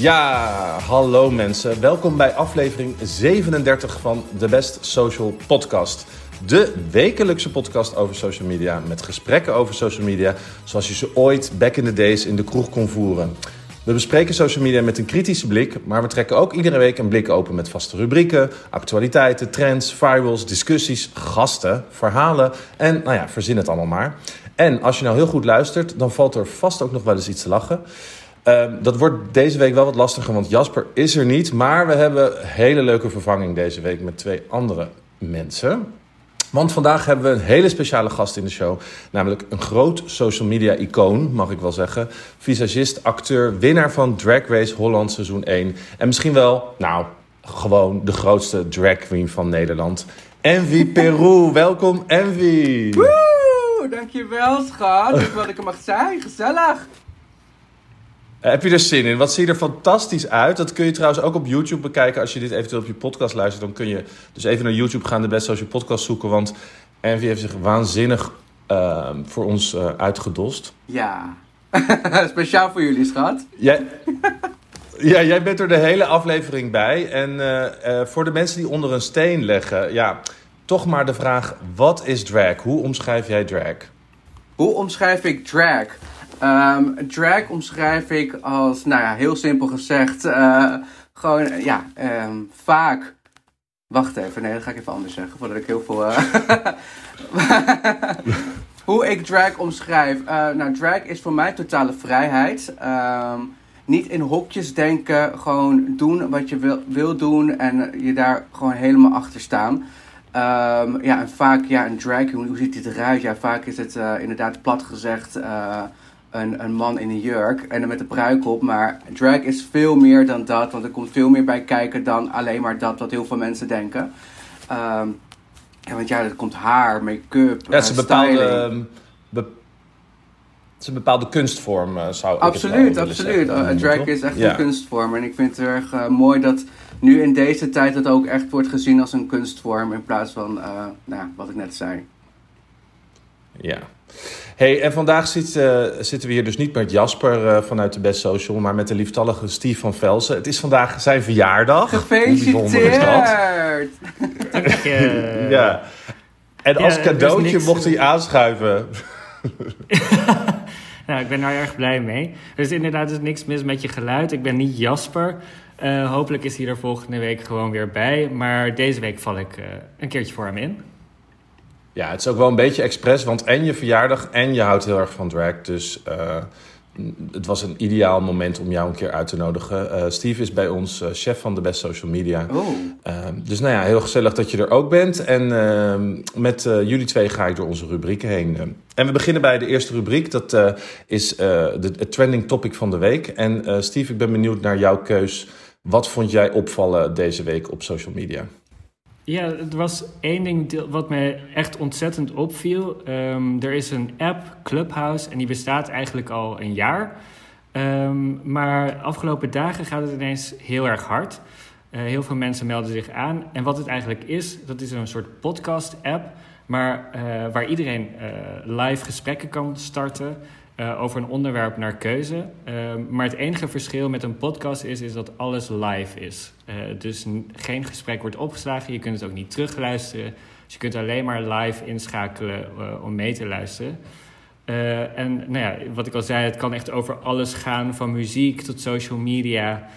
Ja, hallo mensen. Welkom bij aflevering 37 van de Best Social Podcast. De wekelijkse podcast over social media met gesprekken over social media zoals je ze ooit back in the days in de kroeg kon voeren. We bespreken social media met een kritische blik, maar we trekken ook iedere week een blik open met vaste rubrieken, actualiteiten, trends, virals, discussies, gasten, verhalen en nou ja, verzin het allemaal maar. En als je nou heel goed luistert, dan valt er vast ook nog wel eens iets te lachen. Ehm, dat wordt deze week wel wat lastiger, want Jasper is er niet. Maar we hebben hele leuke vervanging deze week met twee andere mensen. Want vandaag hebben we een hele speciale gast in de show. Namelijk een groot social media icoon, mag ik wel zeggen. Visagist, acteur, winnaar van Drag Race Holland seizoen 1. En misschien wel, nou, gewoon de grootste drag queen van Nederland. Envy Peru. Welkom, Envy. Woe, dankjewel schat. Wat ik mag zijn, gezellig. Eh, heb je er zin in? Wat zie je er fantastisch uit? Dat kun je trouwens ook op YouTube bekijken. Als je dit eventueel op je podcast luistert, dan kun je dus even naar YouTube gaan, de Best Social Podcast zoeken. Want Envy heeft zich waanzinnig uh, voor ons uh, uitgedost. Ja, speciaal voor jullie, schat. Jij, ja, jij bent er de hele aflevering bij. En uh, voor de mensen die onder een steen leggen, ja, toch maar de vraag: wat is drag? Hoe omschrijf jij drag? Hoe omschrijf ik drag? Um, drag omschrijf ik als, nou ja, heel simpel gezegd, uh, gewoon, ja, um, vaak. Wacht even, nee, dat ga ik even anders zeggen, voordat ik heel veel. Uh... Hoe ik drag omschrijf. Uh, nou, drag is voor mij totale vrijheid. Um, niet in hokjes denken, gewoon doen wat je wil, wil doen en je daar gewoon helemaal achter staan. Ja, en vaak, ja, een drag, hoe, ziet dit eruit? Ja, vaak is het inderdaad plat gezegd een, een man in een jurk en dan met een pruik op. Maar drag is veel meer dan dat, want er komt veel meer bij kijken dan alleen maar dat wat heel veel mensen denken. Um, ja, want ja, er komt haar, make-up, ja, het is een bepaalde, be, het is een bepaalde kunstvorm, uh, zou ik Absoluut, absoluut. Uh, drag is echt ja. een kunstvorm. En ik vind het erg uh, mooi dat nu in deze tijd het ook echt wordt gezien als een kunstvorm in plaats van, nou, wat ik net zei. Ja. Hey, en vandaag zit, uh, zitten we hier dus niet met Jasper uh, vanuit de Best Social, maar met de lieftallige Steve van Velsen. Het is vandaag zijn verjaardag. Gefeliciteerd! ja. En als ja, cadeautje niks... mocht hij aanschuiven. nou, ik ben daar erg blij mee. Er is inderdaad dus niks mis met je geluid. Ik ben niet Jasper. Uh, hopelijk is hij er volgende week gewoon weer bij. Maar deze week val ik een keertje voor hem in. Ja, het is ook wel een beetje expres, want en je verjaardag en je houdt heel erg van drag. Dus uh, het was een ideaal moment om jou een keer uit te nodigen. Uh, Steve is bij ons uh, chef van de Best Social Media. Oh. dus nou ja, heel gezellig dat je er ook bent. En met jullie twee ga ik door onze rubrieken heen. en we beginnen bij de eerste rubriek. Dat is het trending topic van de week. En Steve, ik ben benieuwd naar jouw keus. Wat vond jij opvallen deze week op social media? Ja, er was één ding wat me echt ontzettend opviel. Um, er is een app, Clubhouse, en die bestaat eigenlijk al een jaar. Um, maar afgelopen dagen gaat het ineens heel erg hard. Uh, heel veel mensen melden zich aan. En wat het eigenlijk is, dat is een soort podcast-app... maar uh, waar iedereen uh, live gesprekken kan starten... Uh, over een onderwerp naar keuze. Uh, maar het enige verschil met een podcast is, is dat alles live is. Uh, dus geen gesprek wordt opgeslagen, je kunt het ook niet terugluisteren. Dus je kunt alleen maar live inschakelen om mee te luisteren. en nou ja, wat ik al zei, het kan echt over alles gaan, van muziek tot social media.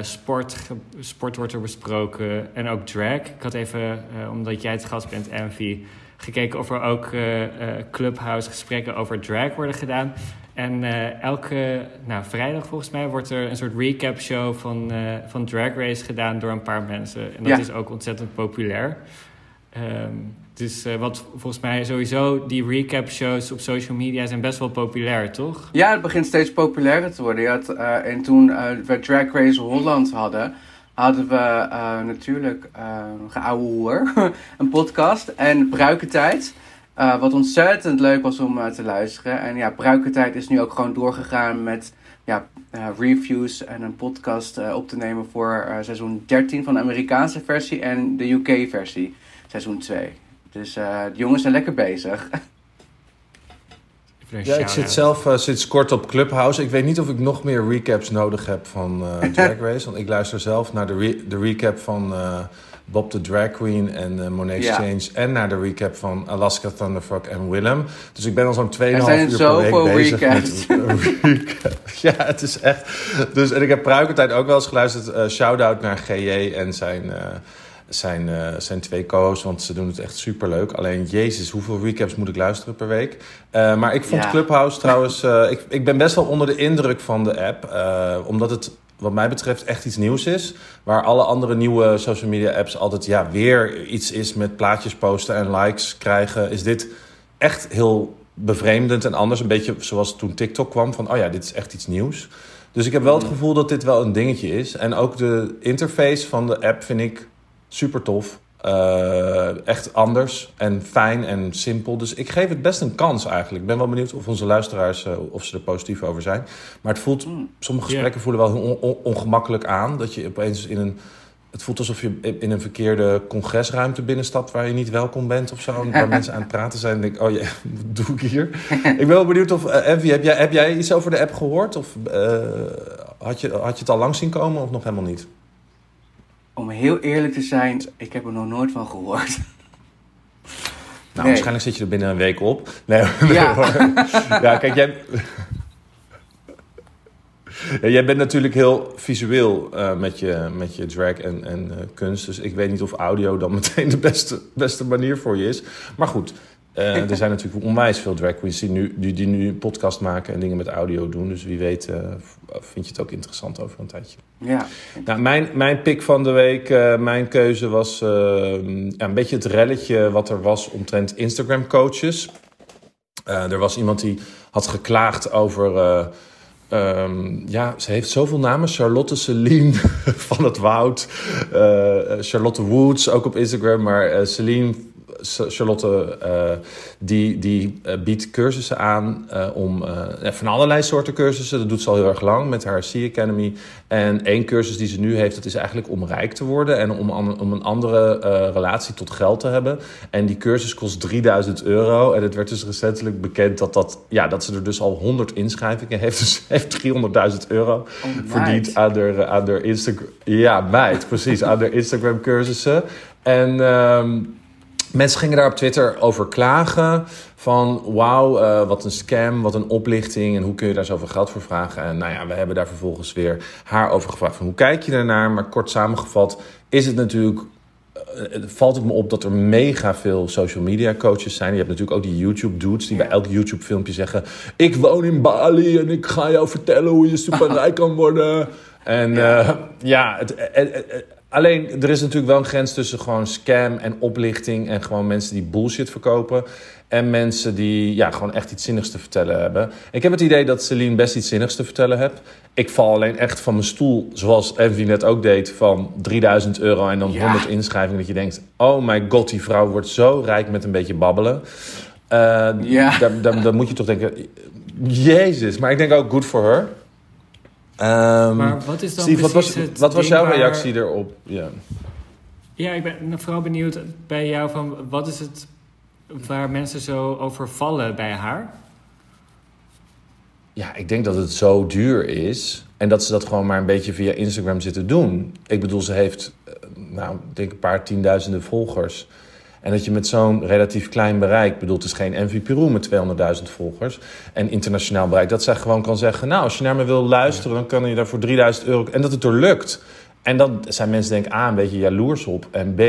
sport, sport wordt er besproken en ook drag. Ik had even, omdat jij het gast bent, Envy gekeken of er ook uh, uh, clubhouse gesprekken over drag worden gedaan. En uh, elke nou, vrijdag volgens mij wordt er een soort recap show van, van Drag Race gedaan door een paar mensen. En dat ja. is ook ontzettend populair. Um, dus wat volgens mij sowieso, die recap shows op social media zijn best wel populair, toch? Ja, het begint steeds populairder te worden. Je had, en toen we Drag Race Holland hadden, hadden we uh, natuurlijk uh, een podcast en Bruikentijd. Uh, wat ontzettend leuk was om te luisteren. En ja, Bruikentijd is nu ook gewoon doorgegaan met ja, reviews en een podcast op te nemen voor seizoen 13 van de Amerikaanse versie en de UK versie, seizoen 2. Dus de jongens zijn lekker bezig. Ja, ik shout-out. zit zelf sinds kort op Clubhouse. Ik weet niet of ik nog meer recaps nodig heb van eh, Drag Race. Want ik luister zelf naar de, re- de recap van eh, Bob the Drag Queen en Monet Ja. Exchange. En naar de recap van Alaska Thunderfuck en Willem. Dus ik ben al zo'n 2,5 uur Er per week bezig recaps. met een recap. Ja, het is echt... Dus, en ik heb Pruikertijd ook wel eens geluisterd. eh Shout-out naar GJ en zijn... zijn, eh, zijn twee co-hosts, want ze doen het echt superleuk. Alleen, jezus, hoeveel recaps moet ik luisteren per week? Eh, maar ik vond Ja. Clubhouse trouwens... eh, ik, ik ben best wel onder de indruk van de app. omdat het, wat mij betreft, echt iets nieuws is. Waar alle andere nieuwe social media apps altijd ja, weer iets is met plaatjes posten en likes krijgen. Is dit echt heel bevreemdend en anders. Een beetje zoals toen TikTok kwam. Van, oh ja, dit is echt iets nieuws. Dus ik heb wel het gevoel dat dit wel een dingetje is. En ook de interface van de app vind ik super tof. Eh, echt anders en fijn en simpel. Dus ik geef het best een kans eigenlijk. Ik ben wel benieuwd of onze luisteraars eh, of ze er positief over zijn. Maar het voelt, Mm. sommige gesprekken voelen wel on- on- ongemakkelijk aan. Dat je opeens in een. Het voelt alsof je in een verkeerde congresruimte binnenstapt waar je niet welkom bent of zo. Waar mensen aan het praten zijn. En denk ik, oh ja, wat doe ik hier? ik ben wel benieuwd of. eh Envy, heb jij, heb jij iets over de app gehoord? Of had, je, had je het al lang zien komen of nog helemaal niet? Om heel eerlijk te zijn, ik heb er nog nooit van gehoord. Nou, Nee. waarschijnlijk zit je er binnen een week op. Nee, Ja. ja, kijk, jij... Ja, jij bent natuurlijk heel visueel eh, met, je, met je drag en, en eh, kunst. Dus ik weet niet of audio dan meteen de beste, beste manier voor je is. Maar goed, eh, er zijn natuurlijk onwijs veel drag queens die nu, die, die nu podcast maken en dingen met audio doen. Dus wie weet eh, vind je het ook interessant over een tijdje. Ja. Nou, mijn, mijn pick van de week, eh, mijn keuze was een beetje het relletje wat er was omtrent Instagram coaches. Er was iemand die had geklaagd over. eh, ehm, ja, ze heeft zoveel namen. Charlotte Celine van het Woud. Charlotte Woods, ook op Instagram. Maar eh, Celine, Charlotte, eh, die, die eh, biedt cursussen aan eh, om van allerlei soorten cursussen. Dat doet ze al heel erg lang met haar Sea Academy. En één cursus die ze nu heeft, dat is eigenlijk om rijk te worden en om, an- om een andere relatie tot geld te hebben. En die cursus kost 3000 euro. En het werd dus recentelijk bekend dat, dat, ja, dat ze er dus al 100 inschrijvingen heeft. Dus heeft 300.000 euro Oh, verdiend aan de, aan de Instagram. Ja, meid, precies. aan de Instagram cursussen. En ehm, mensen gingen daar op Twitter over klagen. Van wauw, eh, wat een scam, wat een oplichting. En hoe kun je daar zoveel geld voor vragen? En nou ja, we hebben daar vervolgens weer haar over gevraagd. Van hoe kijk je daarnaar? Maar kort samengevat is het natuurlijk eh, valt het me op dat er mega veel social media coaches zijn. Je hebt natuurlijk ook die YouTube dudes die bij elk YouTube filmpje zeggen: ik woon in Bali en ik ga jou vertellen hoe je superrijk kan worden. En Ja. ja, ja het, eh, eh, eh, alleen er is natuurlijk wel een grens tussen gewoon scam en oplichting en gewoon mensen die bullshit verkopen. En mensen die ja, gewoon echt iets zinnigs te vertellen hebben. Ik heb het idee dat Celine best iets zinnigs te vertellen heeft. Ik val alleen echt van mijn stoel, zoals Envy net ook deed, van 3000 euro en dan Ja. 100 inschrijvingen. Dat je denkt, oh my god, die vrouw wordt zo rijk met een beetje babbelen. Eh, Ja. dan moet je toch denken, jezus. Maar ik denk ook, good for her. Ehm, Maar wat is dan Steve, wat was, precies het wat was ding jouw waar- reactie erop? Ja. Ja, ik ben vooral benieuwd bij jou van wat is het waar mensen zo over vallen bij haar? Ja, ik denk dat het zo duur is. En dat ze dat gewoon maar een beetje via Instagram zitten doen. Ik bedoel, ze heeft, eh, nou, ik denk een paar tienduizenden volgers. En dat je met zo'n relatief klein bereik, ik bedoel, het is geen Envy Peru met 200.000 volgers. En internationaal bereik, dat zij gewoon kan zeggen, nou, als je naar me wil luisteren, dan kan je daar voor 3000 euro. En dat het er lukt. En dan zijn mensen denk ik A, een beetje jaloers op. En B,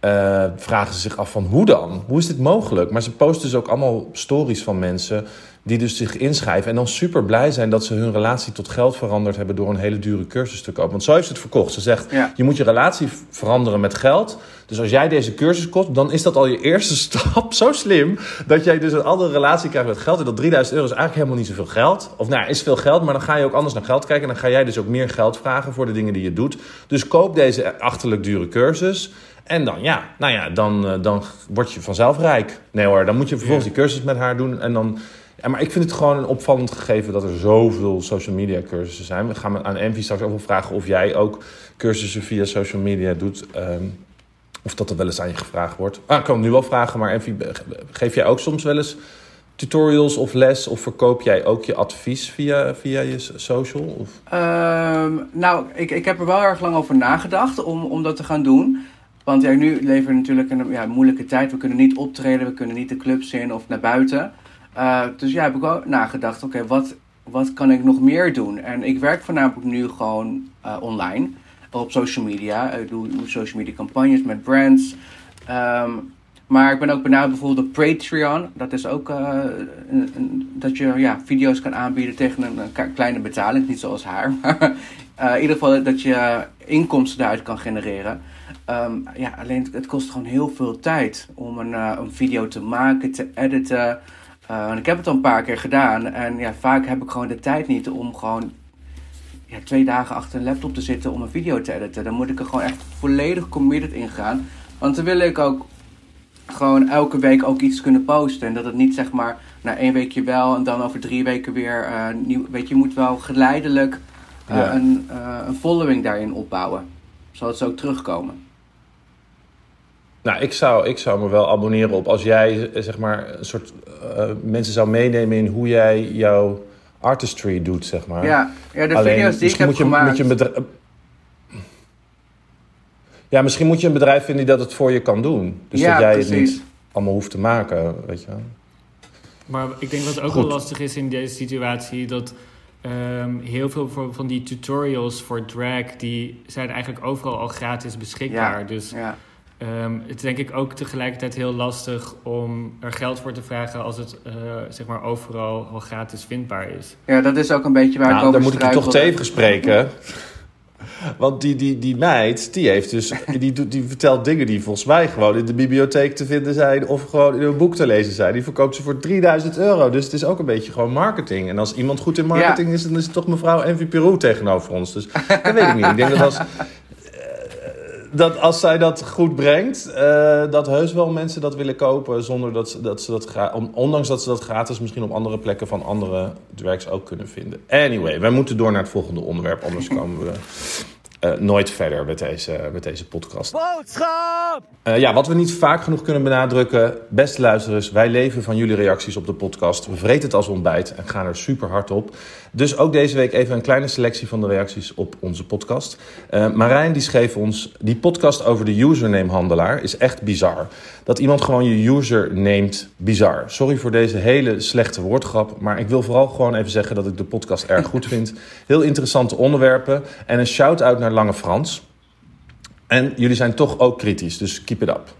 eh, vragen ze zich af van hoe dan? Hoe is dit mogelijk? Maar ze posten dus ook allemaal stories van mensen die dus zich inschrijven en dan super blij zijn dat ze hun relatie tot geld veranderd hebben door een hele dure cursus te kopen. Want zo heeft ze het verkocht. Ze zegt, Ja. je moet je relatie veranderen met geld. Dus als jij deze cursus kost, dan is dat al je eerste stap. Zo slim dat jij dus een andere relatie krijgt met geld. En dat 3000 euro is eigenlijk helemaal niet zoveel geld. Of nou, ja, is veel geld, maar dan ga je ook anders naar geld kijken. En dan ga jij dus ook meer geld vragen voor de dingen die je doet. Dus koop deze achterlijk dure cursus. En dan, ja, nou ja, dan, eh, dan word je vanzelf rijk. Nee hoor, dan moet je vervolgens die cursus met haar doen. En dan, maar ik vind het gewoon een opvallend gegeven dat er zoveel social media cursussen zijn. We gaan aan Envy straks ook wel vragen of jij ook cursussen via social media doet. ehm, of dat er wel eens aan je gevraagd wordt. Ah, ik kan het nu wel vragen, maar Envy, geef jij ook soms wel eens tutorials of les of verkoop jij ook je advies via, via je social? Of? Ehm, nou, ik, ik heb er wel erg lang over nagedacht om, om dat te gaan doen. Want ja, nu leven we natuurlijk een ja, moeilijke tijd. We kunnen niet optreden, we kunnen niet de clubs in of naar buiten. Uh, dus ja, heb ik wel nagedacht, oké, wat, wat kan ik nog meer doen? En ik werk voornamelijk nu gewoon uh, online, op social media. Ik doe, social media campagnes met brands. Um, maar ik ben ook benaderd bijvoorbeeld door Patreon. Dat is ook een, dat je ja, video's kan aanbieden tegen een, kleine betaling. Niet zoals haar. Maar in ieder geval dat je inkomsten daaruit kan genereren. Um, ja, alleen het kost gewoon heel veel tijd om een, een video te maken, te editen. En ik heb het al een paar keer gedaan. En ja, vaak heb ik gewoon de tijd niet om gewoon ja, twee dagen achter een laptop te zitten om een video te editen. Dan moet ik er gewoon echt volledig committed in gaan. Want dan wil ik ook gewoon elke week ook iets kunnen posten. En dat het niet zeg maar na één weekje wel en dan over drie weken weer uh, nieuw. Weet je, je moet wel geleidelijk uh, ja. een, een following daarin opbouwen. Zodat ze ook terugkomen. Nou, ik zou, ik zou me wel abonneren op als jij zeg maar een soort mensen zou meenemen in hoe jij jouw artistry doet, zeg maar. Ja, ja de Alleen, video's die ik heb moet je, gemaakt. Moet je bedrijf, ja, misschien moet je een bedrijf vinden dat het voor je kan doen. Dus ja, dat jij precies. het niet allemaal hoeft te maken, weet je Maar ik denk wat ook Goed. wel lastig is in deze situatie... dat um, heel veel van die tutorials voor drag... die zijn eigenlijk overal al gratis beschikbaar. Ja, dus ja. Um, het is denk ik ook tegelijkertijd heel lastig... om er geld voor te vragen als het uh, zeg maar overal al gratis vindbaar is. Ja, dat is ook een beetje waar nou, ik over Dan moet ik je toch tegen spreken. Want die, die, die meid, die heeft dus, die, die vertelt dingen die volgens mij gewoon in de bibliotheek te vinden zijn of gewoon in een boek te lezen zijn. Die verkoopt ze voor 3000 euro. Dus het is ook een beetje gewoon marketing. En als iemand goed in marketing is, dan is het toch mevrouw Envy Peru tegenover ons. Dus dat weet ik niet. Ik denk dat als, eh, dat als zij dat goed brengt, eh, dat heus wel mensen dat willen kopen zonder dat ze dat, ze dat ondanks dat ze dat gratis misschien op andere plekken van andere drags ook kunnen vinden. Anyway, wij moeten door naar het volgende onderwerp, anders komen we eh, nooit verder met deze, met deze podcast. Boodschap! Eh, ja, wat we niet vaak genoeg kunnen benadrukken, beste luisteraars, wij leven van jullie reacties op de podcast. We vreten het als ontbijt en gaan er super hard op. Dus ook deze week even een kleine selectie van de reacties op onze podcast. Eh, Marijn die schreef ons, die podcast over de username handelaar is echt bizar. Dat iemand gewoon je user neemt, bizar. Sorry voor deze hele slechte woordgrap, maar ik wil vooral gewoon even zeggen dat ik de podcast erg goed vind. Heel interessante onderwerpen en een shout-out naar Lange Frans. En jullie zijn toch ook kritisch, dus keep it up.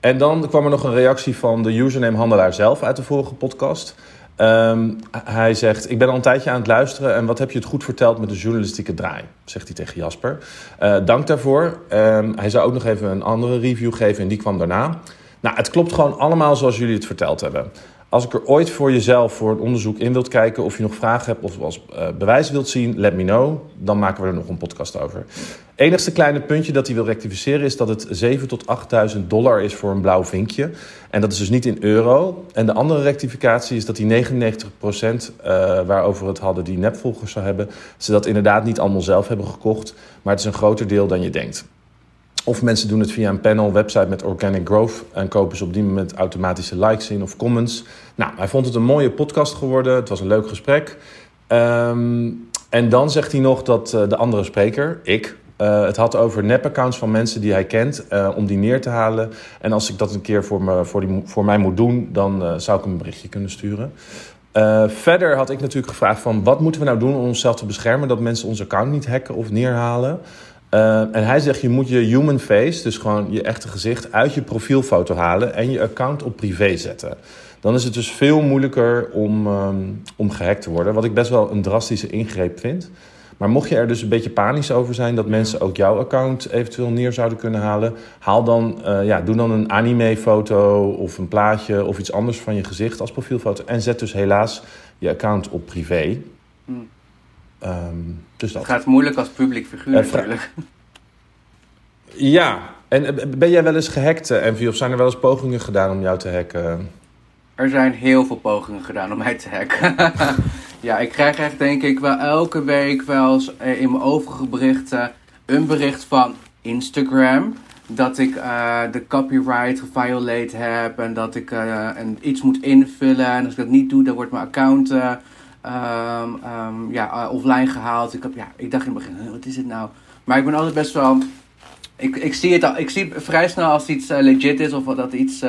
En dan kwam er nog een reactie van de username handelaar zelf uit de vorige podcast. Ehm, hij zegt, ik ben al een tijdje aan het luisteren en wat heb je het goed verteld met de journalistieke draai, zegt hij tegen Jasper. Eh, dank daarvoor. Ehm, hij zou ook nog even een andere review geven en die kwam daarna. Nou, het klopt gewoon allemaal zoals jullie het verteld hebben. Als ik er ooit voor jezelf voor het onderzoek in wilt kijken of je nog vragen hebt of als uh, bewijs wilt zien, let me know. Dan maken we er nog een podcast over. Enigste kleine puntje dat hij wil rectificeren is dat het 7 tot 8000 dollar is voor een blauw vinkje. En dat is dus niet in euro. En de andere rectificatie is dat die 99% uh, waarover we het hadden, die nepvolgers zou hebben, ze dat inderdaad niet allemaal zelf hebben gekocht. Maar het is een groter deel dan je denkt. Of mensen doen het via een panel website met organic growth en kopen ze op die moment automatische likes in of comments. Nou, hij vond het een mooie podcast geworden. Het was een leuk gesprek. Um, en dan zegt hij nog dat uh, de andere spreker, ik, uh, het had over nep-accounts van mensen die hij kent, uh, om die neer te halen. En als ik dat een keer voor, me, voor, die, voor mij moet doen, dan zou ik hem een berichtje kunnen sturen. Verder had ik natuurlijk gevraagd van wat moeten we nou doen om onszelf te beschermen dat mensen ons account niet hacken of neerhalen. Uh, en hij zegt je moet je human face, dus gewoon je echte gezicht, uit je profielfoto halen en je account op privé zetten. Dan is het dus veel moeilijker om, um, om gehackt te worden, wat ik best wel een drastische ingreep vind. Maar mocht je er dus een beetje panisch over zijn dat mensen ook jouw account eventueel neer zouden kunnen halen, haal dan, uh, ja, doe dan een anime-foto of een plaatje of iets anders van je gezicht als profielfoto en zet dus helaas je account op privé. Hmm. Um, dus dat. Het gaat moeilijk als publiek figuur natuurlijk. Ja, en eh, ben jij wel eens gehackt, eh, Envy? Of zijn er wel eens pogingen gedaan om jou te hacken? Er zijn heel veel pogingen gedaan om mij te hacken. ja, ik krijg echt denk ik wel elke week wel eens eh, in mijn overige berichten een bericht van Instagram. dat ik uh, de copyright geviolate heb en dat ik uh, een, iets moet invullen. En als ik dat niet doe, dan wordt mijn account uh, um, um, ja, offline gehaald. Ik, heb, ja, ik dacht in het begin, wat is het nou? Maar ik ben altijd best wel. Ik, ik zie het al, ik zie vrij snel als iets legit is of dat iets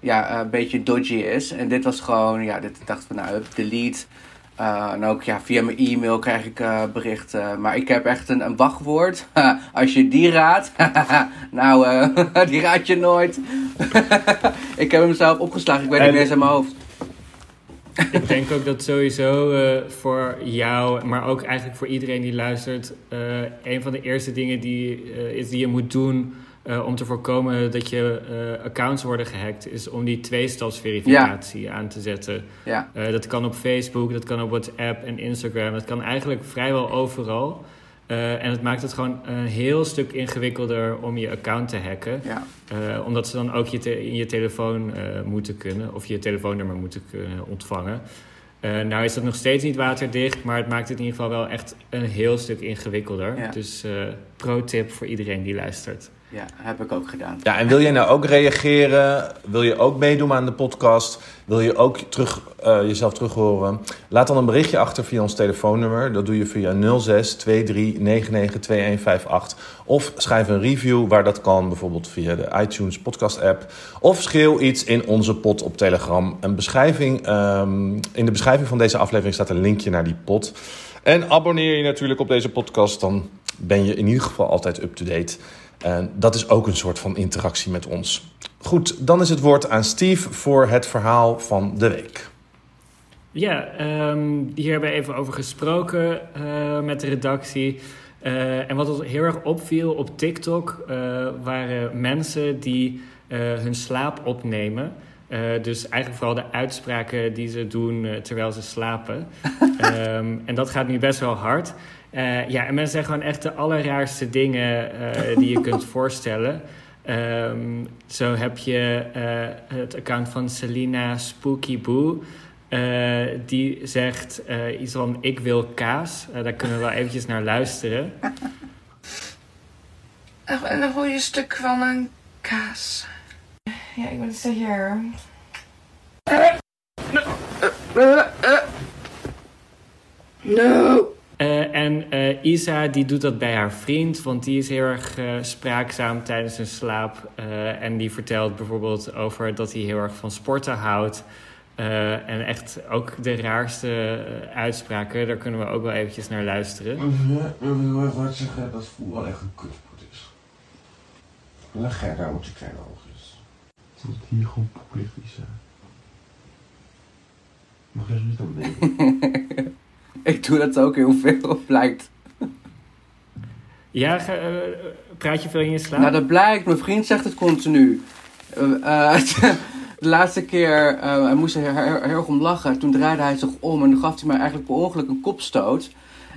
ja, een beetje dodgy is. En dit was gewoon, ja, dit, ik dacht van nou, delete. Uh, en ook ja, via mijn e-mail krijg ik berichten. Maar ik heb echt een, een wachtwoord. Als je die raadt, nou, die raad je nooit. ik heb hem zelf opgeslagen, ik weet niet meer eens in mijn hoofd. Ik denk ook dat sowieso voor jou, maar ook eigenlijk voor iedereen die luistert, een van de eerste dingen die, is die je moet doen om te voorkomen dat je accounts worden gehackt, is om die tweestapsverificatie ja. aan te zetten. Ja. Dat kan op Facebook, dat kan op WhatsApp en Instagram. Dat kan eigenlijk vrijwel overal. En het maakt het gewoon een heel stuk ingewikkelder om je account te hacken. Ja. omdat ze dan ook je in je telefoon moeten kunnen, of je telefoonnummer moeten kunnen ontvangen. nou is dat nog steeds niet waterdicht, maar het maakt het in ieder geval wel echt een heel stuk ingewikkelder. Ja. Dus pro-tip voor iedereen die luistert. Ja, heb ik ook gedaan. Ja, en wil jij nou ook reageren? Wil je ook meedoen aan de podcast? Wil je ook terug, uh, jezelf terug horen? Laat dan een berichtje achter via ons telefoonnummer. Dat doe je via 06 23 99 2158. Of schrijf een review waar dat kan, bijvoorbeeld via de iTunes podcast app. Of schreeuw iets in onze pot op Telegram. Een beschrijving, um, in de beschrijving van deze aflevering staat een linkje naar die pot. En abonneer je natuurlijk op deze podcast, dan ben je in ieder geval altijd up-to-date. En dat is ook een soort van interactie met ons. Goed, dan is het woord aan Steve voor het verhaal van de week. Ja, um, hier hebben we even over gesproken uh, met de redactie. Uh, en wat ons heel erg opviel op TikTok uh, waren mensen die hun slaap opnemen. dus eigenlijk vooral de uitspraken die ze doen terwijl ze slapen. um, en dat gaat nu best wel hard. Uh, ja, en mensen zeggen gewoon echt de allerraarste dingen uh, die je kunt voorstellen. Um, zo heb je uh, het account van Selina Spooky Boo. die zegt iets van ik wil kaas. daar kunnen we wel eventjes naar luisteren. En een goede stuk van een kaas. Ja, ik ben het hier. No. Uh, en uh, Isa die doet dat bij haar vriend, want die is heel erg uh, spraakzaam tijdens zijn slaap. en die vertelt bijvoorbeeld over dat hij heel erg van sporten houdt. en echt ook de raarste uitspraken, daar kunnen we ook wel eventjes naar luisteren. Ik wil even wat zeggen dat voetbal echt een kutsport is. Leg jij daar met je kleine oogjes. Dat het hier gewoon poep ligt, Isa. Mag je zo niet opnemen? Ik doe dat ook heel veel, blijkt. Ja, uh, praat je veel in je slaap? Nou, dat blijkt. Mijn vriend zegt het continu. Uh, de laatste keer, uh, hij moest er heel, heel, heel erg om lachen. Toen draaide hij zich om en dan gaf hij mij eigenlijk per ongeluk een kopstoot.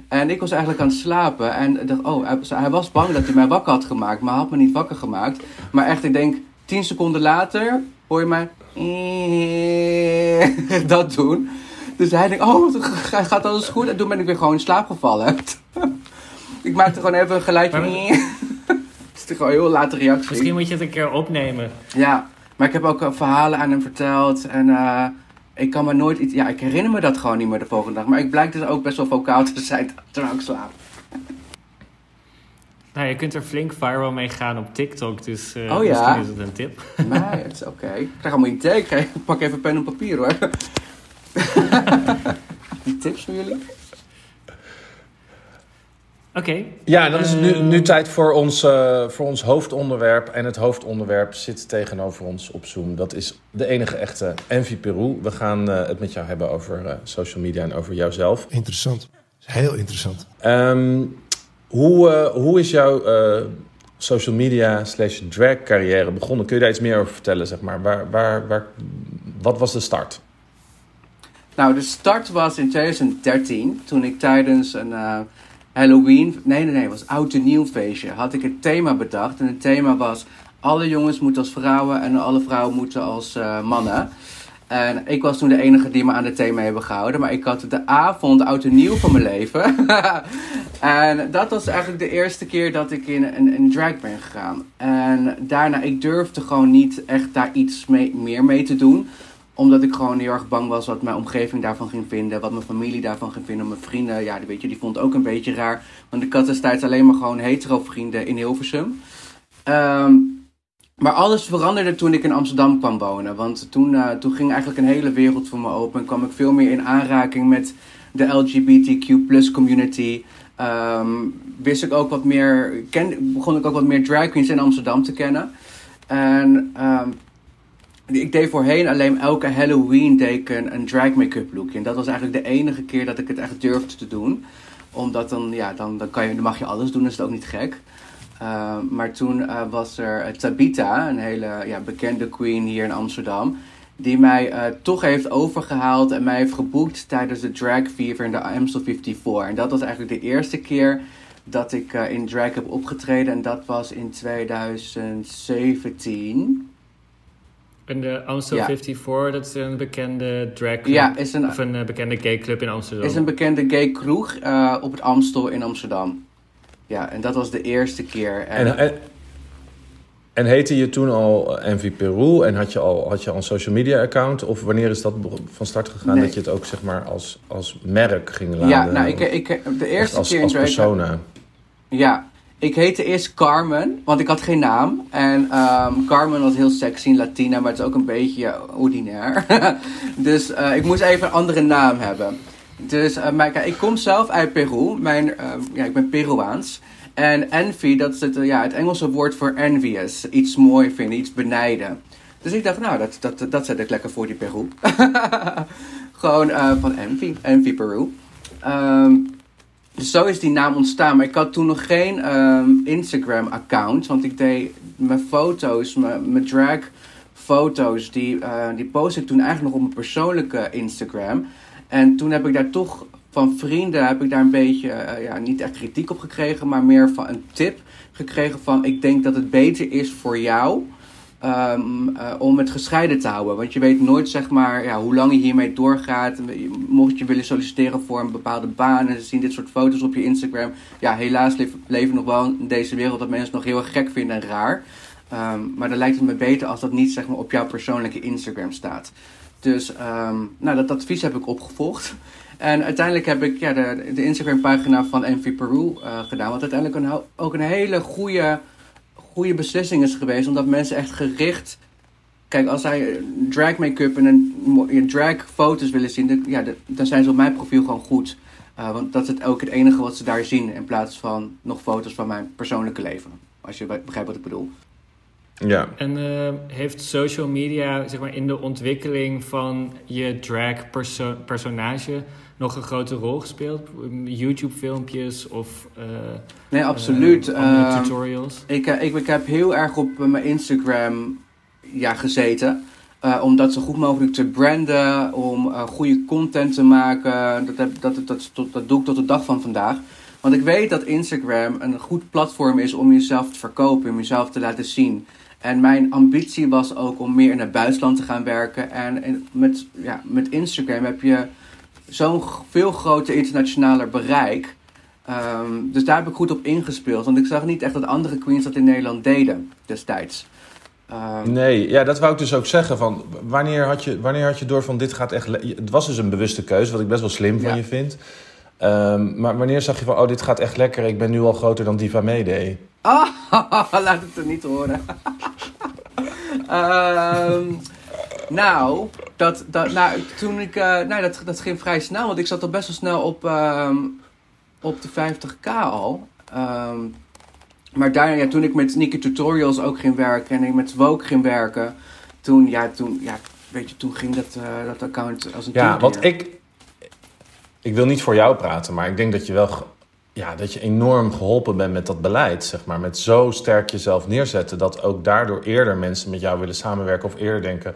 En ik was eigenlijk aan het slapen. En dacht, oh, hij, hij was bang dat hij mij wakker had gemaakt. Maar hij had me niet wakker gemaakt. Maar echt, ik denk, tien seconden later hoor je mij dat doen. Dus hij denkt, oh, gaat alles goed? En toen ben ik weer gewoon in slaap gevallen. ik maakte gewoon even een geluidje. Het is gewoon een heel late reactie. Misschien moet je het een keer opnemen. Ja, maar ik heb ook verhalen aan hem verteld. En uh, ik kan me nooit iets... Ja, ik herinner me dat gewoon niet meer de volgende dag. Maar ik blijk dus ook best wel vocaal te zijn terwijl ik slaap. Nou, je kunt er flink viral mee gaan op TikTok, dus uh, oh, ja? misschien is het een tip. Nee, het is oké. Okay. Ik krijg allemaal idee. Ik pak even pen en papier hoor. Die tips voor jullie? Oké. Okay. Ja, dan is het nu, nu tijd voor ons, uh, voor ons hoofdonderwerp. En het hoofdonderwerp zit tegenover ons op Zoom. Dat is de enige echte Envy Peru. We gaan uh, het met jou hebben over uh, social media en over jouzelf. Interessant. Heel interessant. Um, hoe, hoe is jouw social media slash drag carrière begonnen? Kun je daar iets meer over vertellen? Zeg maar? waar, waar, waar, wat was de start? Nou, de start was in 2013, toen ik tijdens een uh, Halloween, nee, nee, nee, het was oud en nieuw feestje, had ik een thema bedacht. En het thema was: alle jongens moeten als vrouwen en alle vrouwen moeten als uh, mannen. En ik was toen de enige die me aan de thema hebben gehouden. Maar ik had de avond oud en nieuw van mijn leven. en dat was eigenlijk de eerste keer dat ik in een, drag ben gegaan. En daarna, ik durfde gewoon niet echt daar iets mee, meer mee te doen omdat ik gewoon heel erg bang was wat mijn omgeving daarvan ging vinden. Wat mijn familie daarvan ging vinden. Mijn vrienden, ja, die, weet je, die vond ook een beetje raar. Want ik had destijds alleen maar gewoon hetero vrienden in Hilversum. Ehm, maar alles veranderde toen ik in Amsterdam kwam wonen. Want toen, uh, toen ging eigenlijk een hele wereld voor me open. En kwam ik veel meer in aanraking met de LGBTQ community. Um, wist ik ook wat meer, ken, begon ik ook wat meer drag queens in Amsterdam te kennen. En um, ik deed voorheen alleen elke Halloween deed een, een drag make-up lookje. En dat was eigenlijk de enige keer dat ik het echt durfde te doen. Omdat dan, ja, dan, dan, kan je, dan mag je alles doen, is het ook niet gek. Uh, maar toen uh, was er Tabita, een hele ja, bekende queen hier in Amsterdam. Die mij uh, toch heeft overgehaald en mij heeft geboekt tijdens de Drag Fever in de Amstel 54. En dat was eigenlijk de eerste keer dat ik in drag heb opgetreden. En dat was in 2017. En de Amstel Ja. 54, dat is een bekende drag club. Ja, is een, Of een eh, bekende gay club in Amsterdam. is een bekende gay kroeg eh, op het Amstel in Amsterdam. Ja, en dat was de eerste keer. En, En, en, en heette je toen al Envy Peru en had je al, had je al een social media account? Of wanneer is dat van start gegaan Nee. dat je het ook zeg maar als, als merk ging laden? ja, nou, ik, ik, de eerste als, keer in als drag... persona. Ja, ik heette eerst Carmen, want ik had geen naam. En ehm, Carmen was heel sexy in Latina, maar het is ook een beetje ordinair. dus eh, ik moest even een andere naam hebben. Dus eh, maar, kijk, ik kom zelf uit Peru. Mijn, ehm, ja, ik ben Peruaans. En envy, dat is het, eh, ja, het Engelse woord voor envious. Iets mooi vinden, iets benijden. Dus ik dacht, nou, dat, dat, dat zet ik lekker voor die Peru. Gewoon van envy, envy Peru. Ehm, dus zo is die naam ontstaan. Maar ik had toen nog geen ehm, Instagram-account. Want ik deed mijn foto's, mijn, drag-foto's, die, eh die post ik toen eigenlijk nog op mijn persoonlijke Instagram. En toen heb ik daar toch van vrienden, heb ik daar een beetje, eh, ja, niet echt kritiek op gekregen, maar meer van een tip gekregen van, ik denk dat het beter is voor jou ehm, eh, om het gescheiden te houden. Want je weet nooit zeg maar, ja, hoe lang je hiermee doorgaat. Mocht je willen solliciteren voor een bepaalde baan en ze zien dit soort foto's op je Instagram. Ja, helaas leven we nog wel in deze wereld dat mensen nog heel erg gek vinden en raar. Ehm, maar dan lijkt het me beter als dat niet zeg maar, op jouw persoonlijke Instagram staat. Dus ehm, nou, dat advies heb ik opgevolgd. En uiteindelijk heb ik ja, de, de Instagram-pagina van Envy Peru eh, gedaan. Wat uiteindelijk ook een hele goede, goede beslissing is geweest. Omdat mensen echt gericht... Kijk, als zij drag make-up en een, drag foto's willen zien... Dan, ja, de- dan zijn ze op mijn profiel gewoon goed. Eh, want dat is het ook het enige wat ze daar zien. In plaats van nog foto's van mijn persoonlijke leven. Als je begrijpt wat ik bedoel. Ja. En eh, heeft social media zeg maar, in de ontwikkeling van je drag perso- personage nog een grote rol gespeeld? YouTube-filmpjes of eh, Nee, absoluut. eh, andere Ehm, tutorials? Ik, eh, ik, ik heb heel erg op mijn Instagram ja, gezeten. Om dat zo goed mogelijk te branden. Om goede content te maken. Dat, heb, dat, dat, dat, tot- dat doe ik tot de dag van vandaag. Want ik weet dat Instagram een goed platform is om jezelf te verkopen. Om jezelf te laten zien. En mijn ambitie was ook om meer in het buitenland te gaan werken. En met, ja, met Instagram heb je zo'n veel groter internationaler bereik. Ehm, dus daar heb ik goed op ingespeeld. Want ik zag niet echt dat andere queens dat in Nederland deden destijds. Ehm, Nee, ja, dat wou ik dus ook zeggen. Van, wanneer, had je, wanneer had je door van dit gaat echt... Het was dus een bewuste keuze, wat ik best wel slim van Ja. je vind. Ehm, maar wanneer zag je van, oh, dit gaat echt lekker. Ik ben nu al groter dan Diva Mayday. Ah, laat het er niet horen. Nou, dat, dat, nou, toen ik, eh, nou dat, dat ging vrij snel, want ik zat al best wel snel op, ehm, op de 50k al. Ehm, maar daarna, ja, toen ik met Nike Tutorials ook ging werken en ik met Woke ging werken, toen, ja, toen, ja, weet je, toen ging dat, eh, dat account als een Ja, want ik... Ik wil niet voor jou praten, maar ik denk dat je wel... Ja, dat je enorm geholpen bent met dat beleid, zeg maar. Met zo sterk jezelf neerzetten... dat ook daardoor eerder mensen met jou willen samenwerken... of eerder denken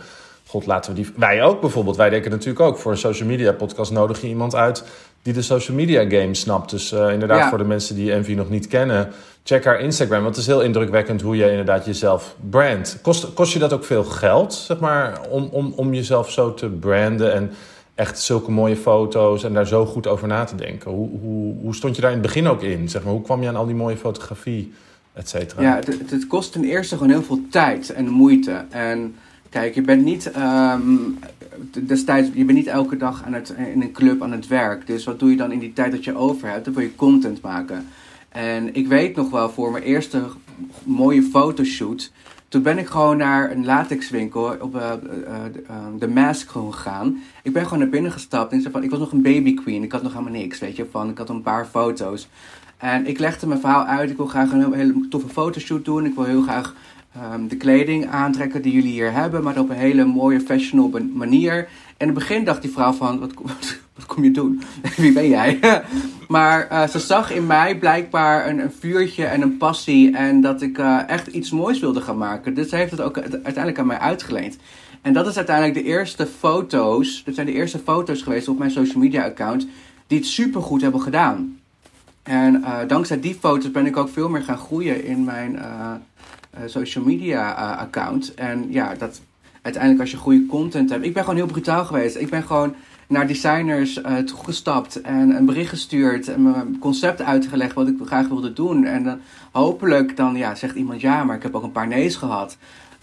God, laten we die. Wij ook bijvoorbeeld. Wij denken natuurlijk ook voor een social media podcast nodig je iemand uit die de social media game snapt. Dus eh, inderdaad, Ja. voor de mensen die Envy nog niet kennen, check haar Instagram. Want het is heel indrukwekkend hoe je inderdaad jezelf brandt. Kost, kost je dat ook veel geld, zeg maar, om, om, om jezelf zo te branden en echt zulke mooie foto's en daar zo goed over na te denken? Hoe, hoe, hoe stond je daar in het begin ook in? Zeg maar, hoe kwam je aan al die mooie fotografie, et cetera? Ja, het, het- het kost ten eerste gewoon heel veel tijd en moeite. En kijk, je bent niet ehm, destijds, je bent niet elke dag aan het, in een club aan het werk. Dus wat doe je dan in die tijd dat je over hebt? Dan wil je content maken. En ik weet nog wel, voor mijn eerste mooie fotoshoot, toen ben ik gewoon naar een latexwinkel op eh, eh, eh, de Mask gegaan. Ik ben gewoon naar binnen gestapt en ik zei van, ik was nog een baby queen. Ik had nog helemaal niks, weet je, van, ik had een paar foto's. En ik legde mijn verhaal uit. Ik wil graag een hele toffe fotoshoot doen. Ik wil heel graag ehm, de kleding aantrekken die jullie hier hebben, maar op een hele mooie fashionable manier. En in het begin dacht die vrouw van, wat, kom- wat kom je doen? Wie ben jij? maar eh, ze zag in mij blijkbaar een, een vuurtje en een passie en dat ik eh, echt iets moois wilde gaan maken. Dus ze heeft het ook uiteindelijk aan mij uitgeleend. En dat is uiteindelijk de eerste foto's, dat zijn de eerste foto's geweest op mijn social media account, die het supergoed hebben gedaan. En eh, dankzij die foto's ben ik ook veel meer gaan groeien in mijn social media eh, account. En ja, dat uiteindelijk als je goede content hebt. Ik ben gewoon heel brutaal geweest. Ik ben gewoon naar designers eh toegestapt en een bericht gestuurd en mijn concept uitgelegd wat ik graag wilde doen. En dan hopelijk dan ja, zegt iemand ja, maar ik heb ook een paar nee's gehad.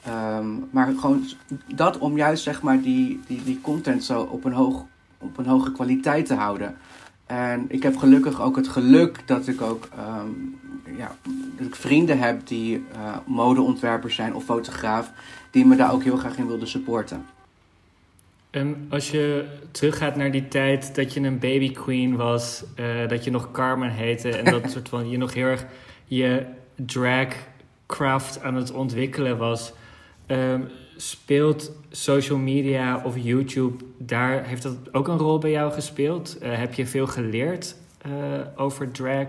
Ehm, maar gewoon dat om juist zeg maar die, die, die content zo op een, hoog, op een hoge kwaliteit te houden. En ik heb gelukkig ook het geluk dat ik ook ehm, ja, dat ik vrienden heb die eh, modeontwerpers zijn of fotograaf, die me daar ook heel graag in wilden supporten. En als je teruggaat naar die tijd dat je een baby queen was, eh, dat je nog Carmen heette en dat soort van je nog heel erg je dragcraft aan het ontwikkelen was, ehm, speelt social media of YouTube daar heeft dat ook een rol bij jou gespeeld? Eh, heb je veel geleerd over drag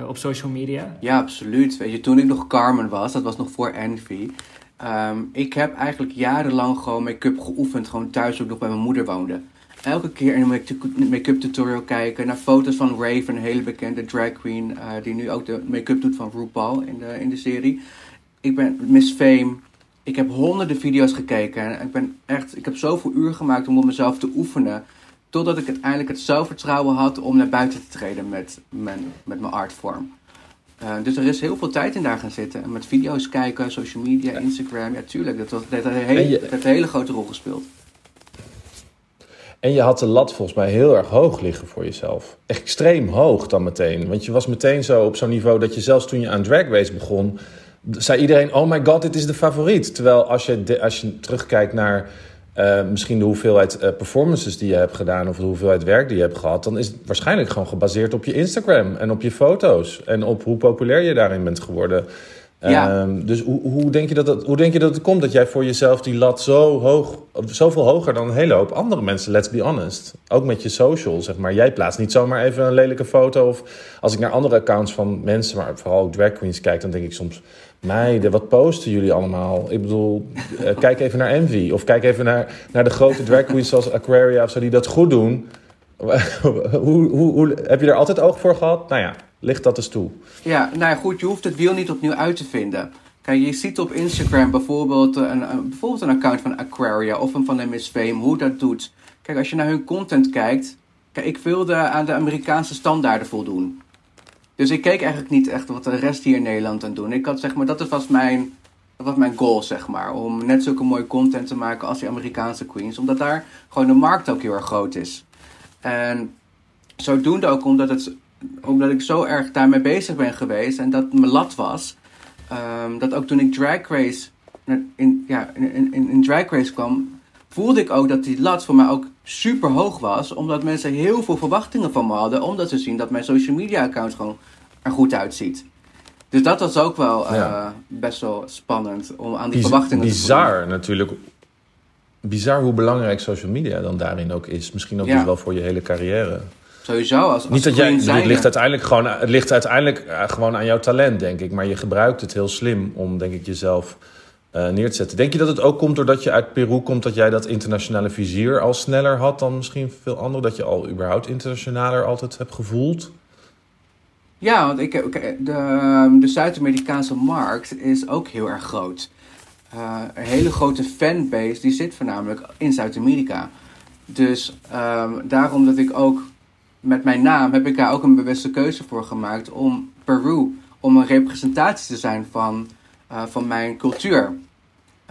eh, op social media? Ja, absoluut. Weet je, toen ik nog Carmen was, dat was nog voor Envy. ehm, ik heb eigenlijk jarenlang gewoon make-up geoefend, gewoon thuis ook nog bij mijn moeder woonde. Elke keer in een make- make-up tutorial kijken, naar foto's van Raven, een hele bekende drag queen, eh, die nu ook de make-up doet van RuPaul in de, in de serie. Ik ben Miss Fame. Ik heb honderden video's gekeken en ik ben echt, ik heb zoveel uur gemaakt om op mezelf te oefenen. Totdat ik uiteindelijk het zelfvertrouwen had om naar buiten te treden met mijn, met mijn artvorm. Eh, dus er is heel veel tijd in daar gaan zitten. En met video's kijken, social media, Instagram. Ja, tuurlijk. Dat, was, dat, heeft een hele, En je- dat heeft een hele grote rol gespeeld. En je had de lat volgens mij heel erg hoog liggen voor jezelf. Extreem hoog dan meteen. Want je was meteen zo op zo'n niveau dat je zelfs toen je aan Drag Race begon... zei iedereen, oh my god, dit is de favoriet. Terwijl als je, de- als je terugkijkt naar eh, misschien de hoeveelheid eh, performances die je hebt gedaan... of de hoeveelheid werk die je hebt gehad... dan is het waarschijnlijk gewoon gebaseerd op je Instagram en op je foto's. En op hoe populair je daarin bent geworden. Ja. Ehm, dus hoe, hoe, denk je dat het, hoe denk je dat het komt dat jij voor jezelf die lat zo hoog, zoveel hoger dan een hele hoop andere mensen, let's be honest. Ook met je social, zeg maar. Jij plaatst niet zomaar even een lelijke foto. Of als ik naar andere accounts van mensen, maar vooral ook drag queens kijk, dan denk ik soms, meiden, wat posten jullie allemaal? Ik bedoel, eh, kijk even naar Envy. Of kijk even naar, naar de grote drag queens zoals Aquaria of zo, die dat goed doen. hoe, hoe, hoe, heb je er altijd oog voor gehad? Nou ja, licht dat eens toe. Ja, nou goed. Je hoeft het wiel niet opnieuw uit te vinden. Kijk, je ziet op Instagram bijvoorbeeld een, bijvoorbeeld een account van Aquaria of een van de Fame, hoe dat doet. Kijk, als je naar hun content kijkt. Kijk, ik wilde aan de Amerikaanse standaarden voldoen. Dus ik keek eigenlijk niet echt wat de rest hier in Nederland aan doen. Ik had zeg maar, dat was mijn, dat was mijn goal, zeg maar. Om net zulke mooie content te maken als die Amerikaanse queens. Omdat daar gewoon de markt ook heel erg groot is. En zodoende ook omdat, het, omdat ik zo erg daarmee bezig ben geweest en dat mijn lat was. ehm, dat ook toen ik Drag Race in, ja, in, in, in Drag Race kwam, voelde ik ook dat die lat voor mij ook super hoog was. Omdat mensen heel veel verwachtingen van me hadden. Omdat ze zien dat mijn social media account gewoon er goed uitziet. Dus dat was ook wel eh, Ja. best wel spannend om aan die Biz- verwachtingen te bizar natuurlijk. Bizar hoe belangrijk social media dan daarin ook is. Misschien ook Ja. dus wel voor je hele carrière. Sowieso, als, als Niet dat jij, het ligt uiteindelijk gewoon, het ligt uiteindelijk eh, gewoon aan jouw talent, denk ik. Maar je gebruikt het heel slim om, denk ik, jezelf eh. Denk je dat het ook komt doordat je uit Peru komt, dat jij dat internationale vizier al sneller had dan misschien veel anderen? Dat je al überhaupt internationaler altijd hebt gevoeld? Ja, want ik- de, de Zuid-Amerikaanse markt is ook heel erg groot. Eh, een hele grote fanbase die zit voornamelijk in Zuid-Amerika. Dus ehm, daarom dat ik ook met mijn naam heb ik daar ook een bewuste keuze voor gemaakt om Peru, om een representatie te zijn van, eh, van mijn cultuur.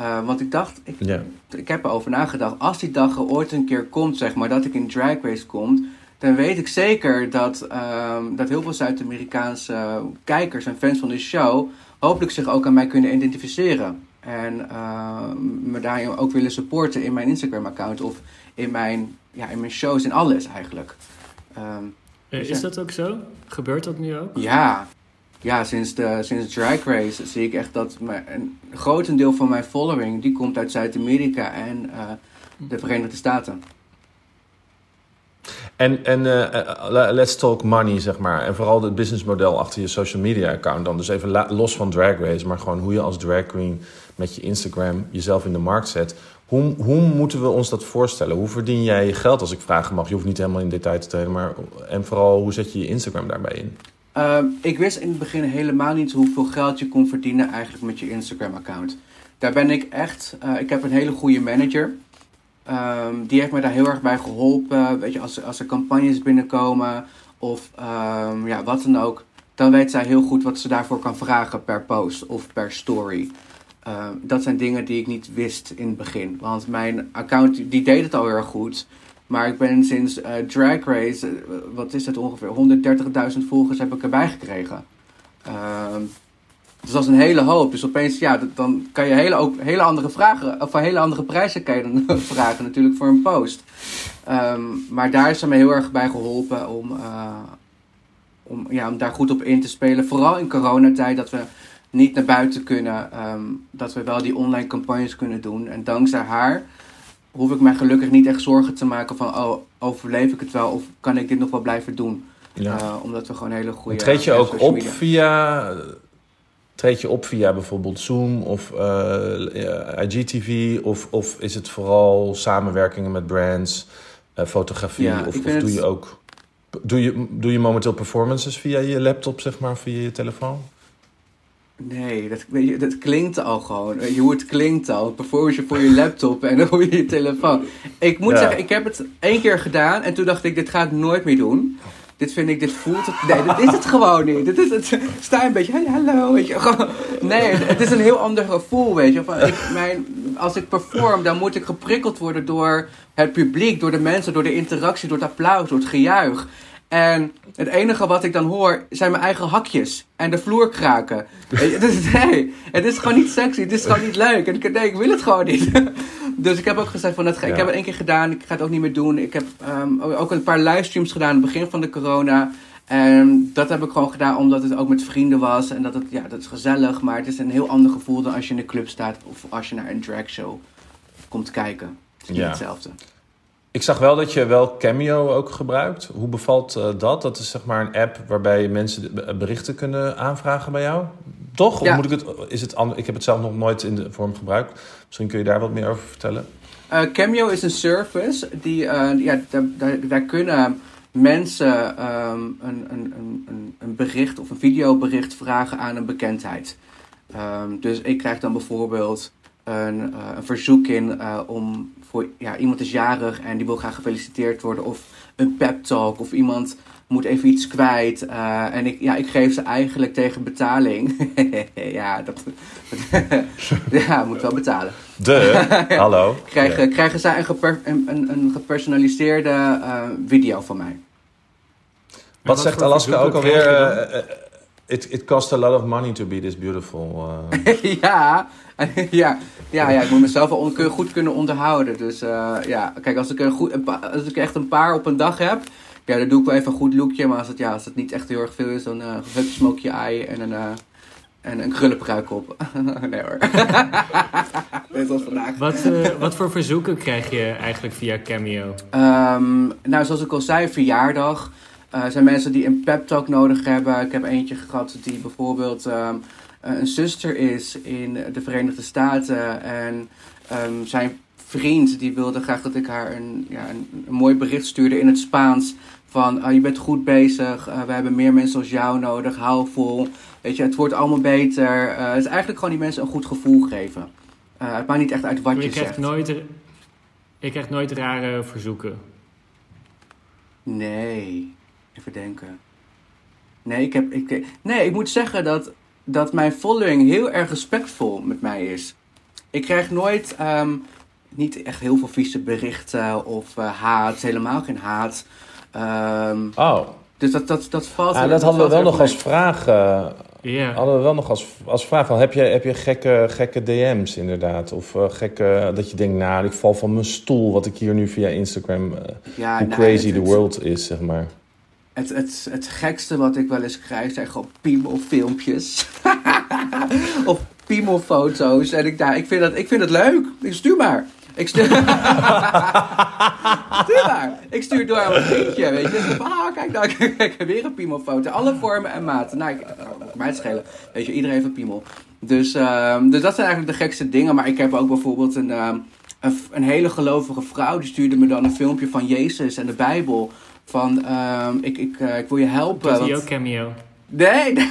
Eh, want ik dacht, ik, Ja. ik heb erover nagedacht. Als die dag er ooit een keer komt, zeg maar, dat ik in Drag Race kom, dan weet ik zeker dat, ehm, dat heel veel Zuid-Amerikaanse kijkers en fans van de show hopelijk zich ook aan mij kunnen identificeren. En ehm, me daarin ook willen supporten in mijn Instagram-account of in mijn, ja, in mijn shows en alles eigenlijk. Ehm, Eh, Dus is ja. dat ook zo? Gebeurt dat nu ook? ja, ja sinds, de, sinds Drag Race zie ik echt dat mijn, een grotendeel van mijn following die komt uit Zuid-Amerika en eh, de Verenigde Staten. En, en eh, eh, le- let's talk money, zeg maar. En vooral het businessmodel achter je social media account dan. Dus even los van Drag Race, maar gewoon hoe je als drag queen met je Instagram jezelf in de markt zet. Hoe, hoe moeten we ons dat voorstellen? Hoe verdien jij je geld, als ik vragen mag? Je hoeft niet helemaal in detail te treden, maar en vooral hoe zet je je Instagram daarbij in? Ehm, ik wist in het begin helemaal niet hoeveel geld je kon verdienen eigenlijk met je Instagram-account. Daar ben ik echt. eh, ik heb een hele goede manager. Ehm, die heeft me daar heel erg bij geholpen. Weet je, als, als er campagnes binnenkomen of ehm, ja, wat dan ook, dan weet zij heel goed wat ze daarvoor kan vragen per post of per story. Dat zijn dingen die ik niet wist in het begin. Want mijn account die deed het al heel erg goed. Maar ik ben sinds eh, Drag Race, eh, wat is het ongeveer, 130.000 volgers heb ik erbij gekregen. Ehm, dus dat is een hele hoop. Dus opeens, ja, dan kan je hele, ook hele andere vragen, of hele andere prijzen kan je dan vragen natuurlijk voor een post. Ehm, maar daar is ze me heel erg bij geholpen om, eh, om, ja, om daar goed op in te spelen. Vooral in coronatijd, dat we niet naar buiten kunnen. ehm, dat we wel die online campagnes kunnen doen. En dankzij haar hoef ik mij gelukkig niet echt zorgen te maken van... oh, overleef ik het wel of kan ik dit nog wel blijven doen? Ja. Eh, omdat we gewoon hele goede... treed je ja, ook op via. Treed je op via bijvoorbeeld Zoom of eh, IGTV? Of, of is het vooral samenwerkingen met brands, eh, fotografie? Ja, of doe het- je ook. Doe je, doe je momenteel performances via je laptop, zeg maar, via je telefoon? Nee, dat, je, dat klinkt al gewoon. Weet je hoe het klinkt al. Performance voor je laptop en dan voor je telefoon. Ik moet Ja. zeggen, ik heb het één keer gedaan en toen dacht ik, dit ga ik nooit meer doen. Dit vind ik, dit voelt het. Nee, dit is het gewoon niet. Dit is het. Sta een beetje, hey, hallo, weet je. Gewoon, nee, het is een heel ander gevoel, weet je. Van, ik, mijn, als ik perform, dan moet ik geprikkeld worden door het publiek, door de mensen, door de interactie, door het applaus, door het gejuich. En het enige wat ik dan hoor zijn mijn eigen hakjes en de vloer kraken. Weet je, dus nee, het is gewoon niet sexy, het is gewoon niet leuk. En ik, nee, ik wil het gewoon niet. Dus ik heb ook gezegd van, dat, ik Ja. heb het één keer gedaan, ik ga het ook niet meer doen. Ik heb ehm, ook een paar livestreams gedaan aan het begin van de corona. En dat heb ik gewoon gedaan omdat het ook met vrienden was. En dat het, ja, dat is gezellig, maar het is een heel ander gevoel dan als je in de club staat of als je naar een dragshow komt kijken. Het is niet Ja. hetzelfde. Ik zag wel dat je wel Cameo ook gebruikt. Hoe bevalt eh, dat? Dat is zeg maar een app waarbij mensen de- berichten kunnen aanvragen bij jou. Toch? Of moet ik het, is het? Ik heb het zelf nog nooit in de vorm gebruikt. Misschien kun je daar wat meer over vertellen. Eh, Cameo is een service die, eh, ja, daar, daar, daar kunnen mensen ehm, een, een, een, een- bericht of een videobericht vragen aan een bekendheid. Ehm, dus ik krijg dan bijvoorbeeld een, eh, een verzoek in eh, om voor ja, iemand is jarig en die wil graag gefeliciteerd worden, of een pep talk, of iemand moet even iets kwijt. eh, en ik, ja, ik geef ze eigenlijk tegen betaling. ja, dat, ja, moet wel betalen De, hallo. krijgen, Ja. krijgen zij een, geper- een, een, gepersonaliseerde eh, video van mij. Wat wat zegt Alaska ook alweer? Eh, it, it costs a lot of money to be this beautiful. ja, ja, ja, ja, ik moet mezelf wel goed kunnen onderhouden. Dus eh, ja, kijk, als ik, een goed, een als ik echt een paar op een dag heb, ja, dan doe ik wel even een goed lookje. Maar als het, ja, als het niet echt heel erg veel is, dan eh hup, smoke je ei en een, eh en een krullenpruik op. nee hoor. Net als vandaag. Wat, eh, wat voor verzoeken krijg je eigenlijk via Cameo? Ehm, nou, zoals ik al zei, verjaardag. Er zijn mensen die een pep talk nodig hebben. Ik heb eentje gehad die bijvoorbeeld ehm, eh, een zuster is in de Verenigde Staten. En ehm, zijn vriend die wilde graag dat ik haar een, ja, een, een mooi bericht stuurde in het Spaans. Van ah, je bent goed bezig, eh, we hebben meer mensen als jou nodig, hou vol. Weet je, het wordt allemaal beter. Eh, het is eigenlijk gewoon die mensen een goed gevoel geven. Eh, het maakt niet echt uit wat Maar je je zegt. nooit, je krijgt nooit rare verzoeken. Nee, even denken. Nee, ik, heb, ik, nee, ik moet zeggen dat, dat mijn following heel erg respectvol met mij is. Ik krijg nooit, ehm, niet echt heel veel vieze berichten of eh, haat, helemaal geen haat. Ehm, Oh, dus dat, dat, dat valt... ah, dat hadden we wel nog als vraag. eh, Ja. hadden we wel nog als, als vraag van, heb je, heb je gekke, gekke DM's inderdaad? Of eh, gekke, dat je denkt, nou, ik val van mijn stoel, wat ik hier nu via Instagram, eh. Ja, hoe nou, crazy the world is, zeg maar. Het, het, het gekste wat ik wel eens krijg zijn gewoon piemelfilmpjes. of piemelfoto's. En ik, nou, ik, vind dat, ik vind het leuk. Ik stuur maar. Ik stuur... stuur maar. Ik stuur door aan mijn vriendje, weet je. Van, ah, kijk nou, kijk, kijk, weer een piemelfoto. Alle vormen en maten. Nou, ik, oh, mij het schelen. Weet je, iedereen heeft een piemel. Dus, ehm, dus dat zijn eigenlijk de gekste dingen. Maar ik heb ook bijvoorbeeld een, ehm, een, een hele gelovige vrouw. Die stuurde me dan een filmpje van Jezus en de Bijbel. Van, ehm, ik, ik, eh, ik wil je helpen. Hij want- ook cameo? Nee,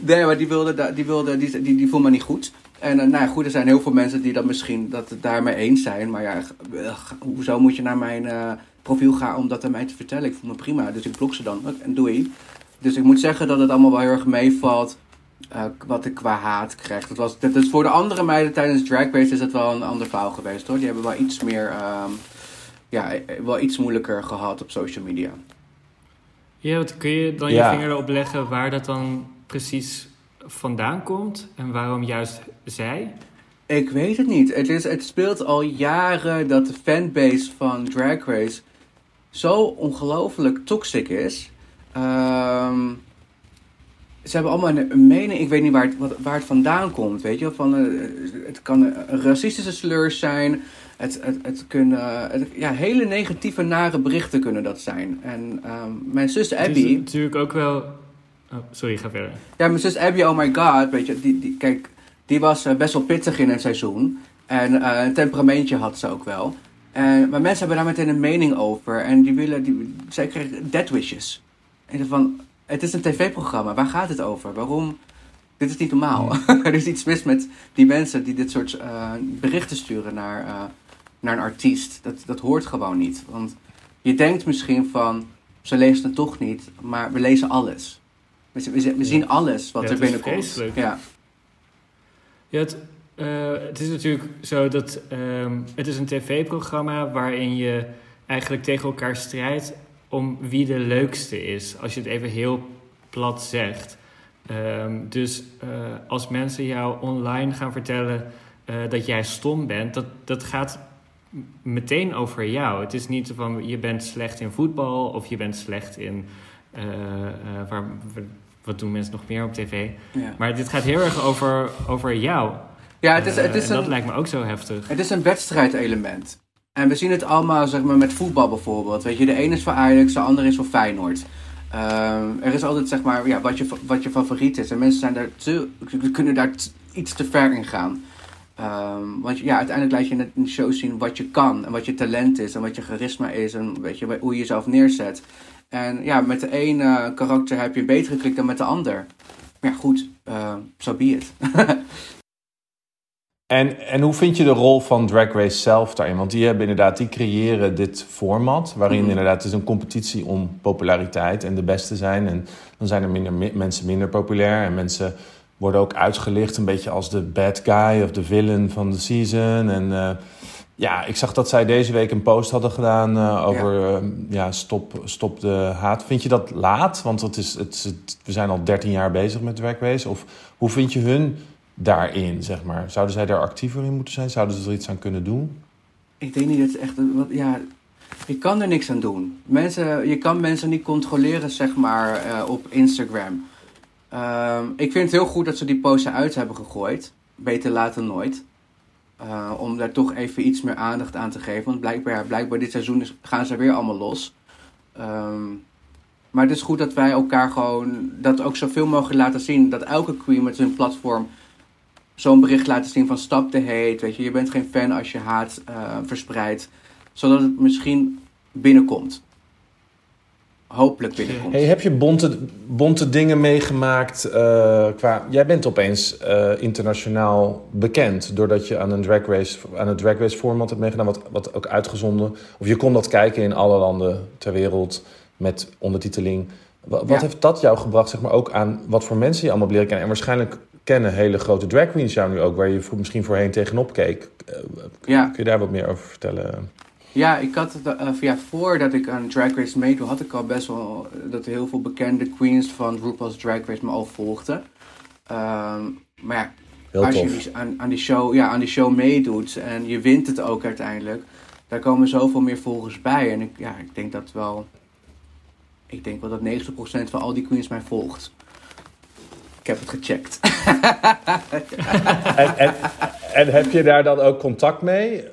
nee, maar die wilde, die, wilde die, die, die voelde me niet goed. En eh, nou ja, goed, er zijn heel veel mensen die dat misschien dat het daarmee eens zijn. Maar ja, ugh, hoezo moet je naar mijn eh, profiel gaan om dat aan mij te vertellen? Ik voel me prima, dus ik blok ze dan. En doei. Dus ik moet zeggen dat het allemaal wel heel erg meevalt. eh, wat ik qua haat krijg. Dat was, dat is voor de andere meiden tijdens Drag Race is het wel een ander verhaal geweest hoor. Die hebben wel iets meer, ehm, ja, eh, wel iets moeilijker gehad op social media. Ja, wat kun je dan Ja. je vinger erop leggen waar dat dan precies vandaan komt? En waarom juist zij? Ik weet het niet. Het, is, het speelt al jaren dat de fanbase van Drag Race zo ongelooflijk toxic is. Ehm, ze hebben allemaal een, een mening. Ik weet niet waar het, wat, waar het vandaan komt. Weet je? Van, eh, het kan een racistische slurs zijn. Het, het, het kunnen het- ja, hele negatieve, nare berichten kunnen dat zijn. En ehm, mijn zus Het is Abby. natuurlijk ook wel... Oh, sorry, ga verder. Ja, mijn zus Abby, oh my god, weet je, die, die, kijk, die was eh, best wel pittig in het seizoen. En eh, een temperamentje had ze ook wel. En, maar mensen hebben daar meteen een mening over. En die willen, die, zij kreeg dead wishes. En van, het is een tv-programma, waar gaat het over? Waarom? Dit is niet normaal. er is iets mis met die mensen die dit soort eh, berichten sturen naar, eh, naar een artiest. Dat, dat hoort gewoon niet. Want je denkt misschien van, ze lezen het toch niet, maar we lezen alles. We, zien- we zien- we zien alles wat Ja, er het is binnenkomt. vreselijk. Ja. Ja, het, eh, het is natuurlijk zo dat ehm, het is een tv-programma waarin je eigenlijk tegen elkaar strijdt om wie de leukste is. Als je het even heel plat zegt. Ehm, dus eh, als mensen jou online gaan vertellen eh, dat jij stom bent, dat, dat gaat meteen over jou. Het is niet van je bent slecht in voetbal of je bent slecht in. eh, waar, wat doen mensen nog meer op tv? Ja, Maar dit gaat heel erg over, over jou. ja het, is, het, is en dat een, lijkt me ook zo heftig. het is een wedstrijdelement. En we zien het allemaal zeg maar, met voetbal bijvoorbeeld. Weet je, de ene is voor Ajax, de andere is voor Feyenoord. Ehm, er is altijd zeg maar, ja, wat, je, wat je favoriet is. En mensen zijn daar te, kunnen daar iets te ver in gaan. Ehm, want ja, uiteindelijk laat je in een show zien wat je kan. En wat je talent is. En wat je charisma is. En weet je, hoe je jezelf neerzet. En ja, met de ene karakter heb je beter geklikt dan met de ander. Maar goed. Zo be it. En, en hoe vind je de rol van Drag Race zelf daarin? Want die hebben inderdaad, die creëren dit format, waarin Mhm. inderdaad het is een competitie om populariteit en de beste zijn. En dan zijn er minder, mi- mensen minder populair en mensen worden ook uitgelicht een beetje als de bad guy of de villain van de season. En eh, ja, ik zag dat zij deze week een post hadden gedaan eh, over ja. ja, stop, stop de haat. Vind je dat laat? Want het is, het, is- het- we zijn al 13 jaar bezig met Drag Race. Of hoe vind je hun daarin, zeg maar? Zouden zij daar actiever in moeten zijn? Zouden ze er iets aan kunnen doen? Ik denk niet dat het echt. Wat, ja, je kan er niks aan doen. Mensen, je kan mensen niet controleren, zeg maar, eh, op Instagram. Ehm, ik vind het heel goed dat ze die posten uit hebben gegooid. Beter later nooit. Eh, om daar toch even iets meer aandacht aan te geven. Want blijkbaar, blijkbaar dit seizoen gaan ze weer allemaal los. Ehm, maar het is goed dat wij elkaar gewoon dat ook zoveel mogelijk laten zien. Dat elke queen met zijn platform zo'n bericht laten zien van stap de hate. Weet je, je bent geen fan als je haat uh, verspreidt. Zodat het misschien binnenkomt. Hopelijk binnenkomt. Hey, heb je bonte, bonte dingen meegemaakt uh, qua... Jij bent opeens uh, internationaal bekend... doordat je aan een drag race, aan het drag race format hebt meegedaan... Wat, wat ook uitgezonden... of je kon dat kijken in alle landen ter wereld met ondertiteling. Wat, wat heeft dat jou gebracht, zeg maar, ook aan wat voor mensen je allemaal leren kennen? En waarschijnlijk kennen hele grote drag queens jou nu ook, waar je misschien voorheen tegenop keek. Uh, ja. Kun je daar wat meer over vertellen? Ja, ik had het, uh, ja, voordat ik aan Drag Race meedoe, had ik al best wel dat heel veel bekende queens van RuPaul's Drag Race me al volgden. Um, maar ja, heel als tof. je aan, aan, die show, ja, aan die show meedoet en je wint het ook uiteindelijk, daar komen zoveel meer volgers bij. En ik, ja, ik denk dat wel ik denk wel dat 90% van al die queens mij volgt. Ik heb het gecheckt. en, en, en, heb je daar dan ook contact mee?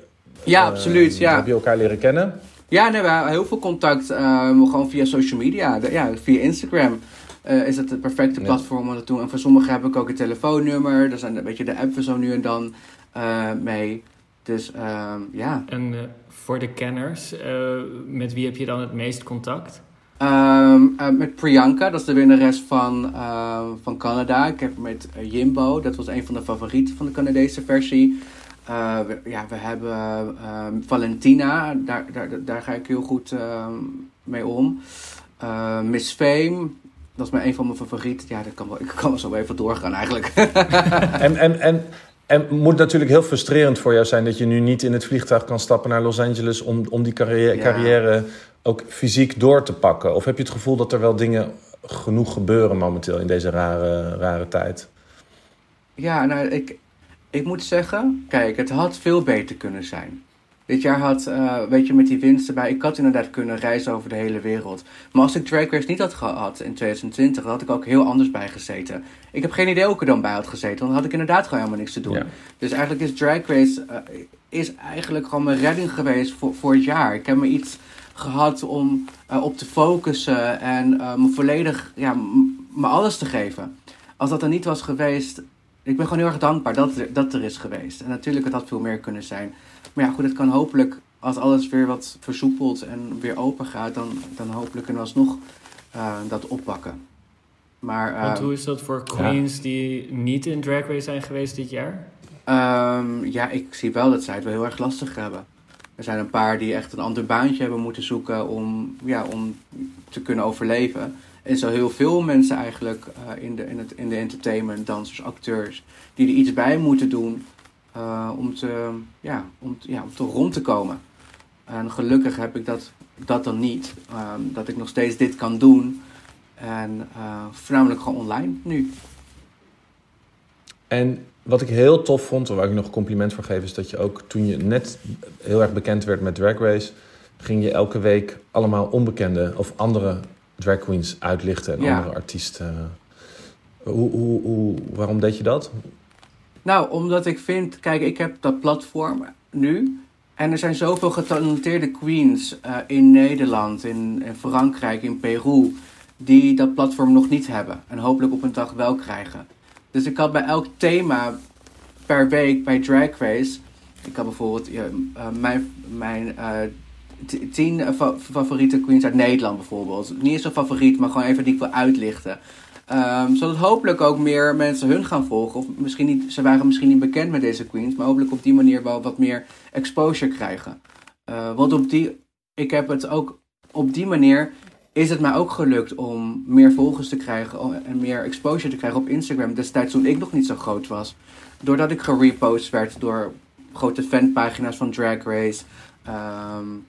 Ja, uh, absoluut. Ja. Heb je elkaar leren kennen? Ja, nee, we hebben heel veel contact. Uh, gewoon via social media. ja, via Instagram. Uh, is het het perfecte platform om dat te doen. En voor sommigen heb ik ook een telefoonnummer. Daar zijn een beetje de app zo nu en dan uh, mee. Dus ehm, ja. En voor de kenners, met wie heb je dan het meest contact? Um, uh, met Priyanka, dat is de winnares van, uh, van Canada. Ik heb met uh, Jimbo, dat was een van de favorieten van de Canadese versie. We, ja, we hebben ehm, Valentina, daar, daar, daar ga ik heel goed mee om. Miss Fame, dat is maar een van mijn favorieten. Ja, dat kan wel, ik kan wel zo even doorgaan eigenlijk. en, en, en, en moet natuurlijk heel frustrerend voor jou zijn dat je nu niet in het vliegtuig kan stappen naar Los Angeles om, om die carrière, carrière ook fysiek door te pakken? Of heb je het gevoel dat er wel dingen genoeg gebeuren momenteel in deze rare, rare tijd? Ja, nou, ik, ik moet zeggen, kijk, het had veel beter kunnen zijn. Dit jaar had, uh, weet je, met die winsten bij, ik had inderdaad kunnen reizen over de hele wereld. Maar als ik Drag Race niet had gehad in 2020, dan had ik ook heel anders bij gezeten. Ik heb geen idee hoe ik er dan bij had gezeten, dan had ik inderdaad gewoon helemaal niks te doen. Dus eigenlijk is Drag Race uh, is eigenlijk gewoon mijn redding geweest voor, voor het jaar. Ik heb me iets gehad om uh, op te focussen en uh, me volledig, ja, me alles te geven. Als dat er niet was geweest, ik ben gewoon heel erg dankbaar dat, dat er is geweest. En natuurlijk, het had veel meer kunnen zijn. Maar ja, goed, het kan hopelijk, als alles weer wat versoepelt en weer open gaat, dan, dan hopelijk kunnen we alsnog uh, dat oppakken. Maar, Want hoe is dat voor queens die niet in Drag Race zijn geweest dit jaar? Um, ja, ik zie wel dat zij het wel heel erg lastig hebben. Er zijn een paar die echt een ander baantje hebben moeten zoeken om, ja, om te kunnen overleven. En zo heel veel mensen eigenlijk uh, in, de, in, het, in de entertainment, dansers, acteurs, die er iets bij moeten doen uh, om, te, ja, om, ja, om te rond te komen. En gelukkig heb ik dat, dat dan niet. Um, dat ik nog steeds dit kan doen. En uh, voornamelijk gewoon online nu. En wat ik heel tof vond, waar ik nog compliment voor geef, is dat je ook toen je net heel erg bekend werd met Drag Race, ging je elke week allemaal onbekende of andere drag queens uitlichten en andere artiesten. Hoe, hoe, hoe, waarom deed je dat? Nou, omdat ik vind, kijk, ik heb dat platform nu. En er zijn zoveel getalenteerde queens uh, in Nederland, in, in Frankrijk, in Peru, die dat platform nog niet hebben. En hopelijk op een dag wel krijgen. Dus ik had bij elk thema per week bij Drag Race. Ik had bijvoorbeeld uh, mijn, mijn uh, tien favoriete queens uit Nederland bijvoorbeeld. Niet eens een favoriet, maar gewoon even die ik wil uitlichten. Um, zodat hopelijk ook meer mensen hun gaan volgen. Of misschien niet, ze waren misschien niet bekend met deze queens, maar hopelijk op die manier wel wat meer exposure krijgen. Uh, want op die, ik heb het ook op die manier is het mij ook gelukt om meer volgers te krijgen en meer exposure te krijgen op Instagram. Destijds toen ik nog niet zo groot was. Doordat ik gerepost werd door grote fanpagina's van Drag Race. Um,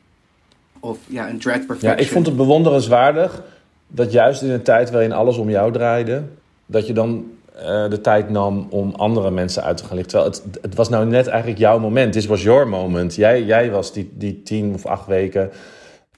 of ja, een Drag Perfection. Ja, ik vond het bewonderenswaardig dat juist in een tijd waarin alles om jou draaide, dat je dan uh, de tijd nam om andere mensen uit te gaan lichten. Terwijl het, het was nou net eigenlijk jouw moment. Dit was your moment. Jij, jij was die, die tien of acht weken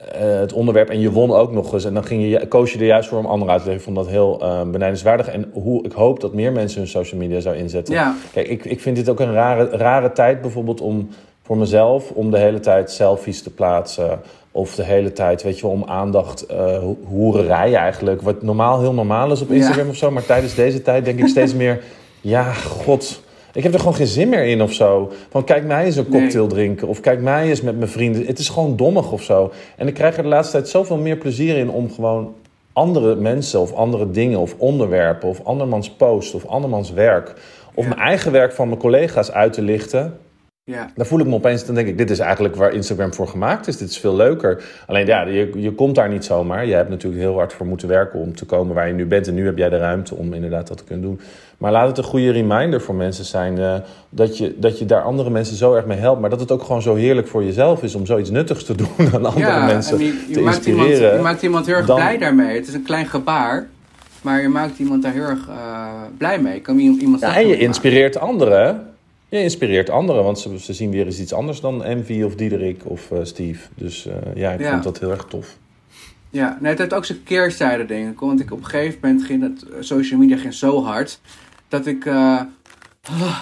het onderwerp en je won ook nog eens. En dan ging je, koos je er juist voor om anderen uit te leggen. Ik vond dat heel uh, benijdenswaardig. En hoe, ik hoop dat meer mensen hun social media zou inzetten. Ja. Kijk, ik, ik vind dit ook een rare, rare tijd bijvoorbeeld om voor mezelf... om de hele tijd selfies te plaatsen Of de hele tijd, weet je wel, om aandacht, eh ho- hoererij eigenlijk. Wat normaal heel normaal is op Ja. Instagram of zo. Maar tijdens deze tijd denk ik steeds meer, ja, god. Ik heb er gewoon geen zin meer in of zo. Van kijk mij eens een Nee. cocktail drinken. Of kijk mij eens met mijn vrienden. Het is gewoon dommig of zo. En ik krijg er de laatste tijd zoveel meer plezier in om gewoon andere mensen of andere dingen of onderwerpen of andermans post of andermans werk of Ja. mijn eigen werk van mijn collega's uit te lichten. Ja, Dan voel ik me opeens, dan denk ik, dit is eigenlijk waar Instagram voor gemaakt is. Dit is veel leuker. Alleen ja, je, je komt daar niet zomaar. Je hebt natuurlijk heel hard voor moeten werken om te komen waar je nu bent. En nu heb jij de ruimte om inderdaad dat te kunnen doen. Maar laat het een goede reminder voor mensen zijn eh, dat, je, dat je daar andere mensen zo erg mee helpt. Maar dat het ook gewoon zo heerlijk voor jezelf is om zoiets nuttigs te doen aan andere ja mensen. en je, je te maakt iemand, je maakt iemand heel erg dan- blij daarmee. Het is een klein gebaar, maar je maakt iemand daar heel erg eh, blij mee. Kan iemand Ja, en je maken. inspireert anderen. Je inspireert anderen, want ze, ze zien weer eens iets anders dan Envy of Diederik of eh, Steve. Dus ja, ik Ja. vond dat heel erg tof. Ja, nee, het heeft ook zijn keerzijde, denk ik. Want ik op een gegeven moment ging het eh, social media ging zo hard dat ik. eh, ah,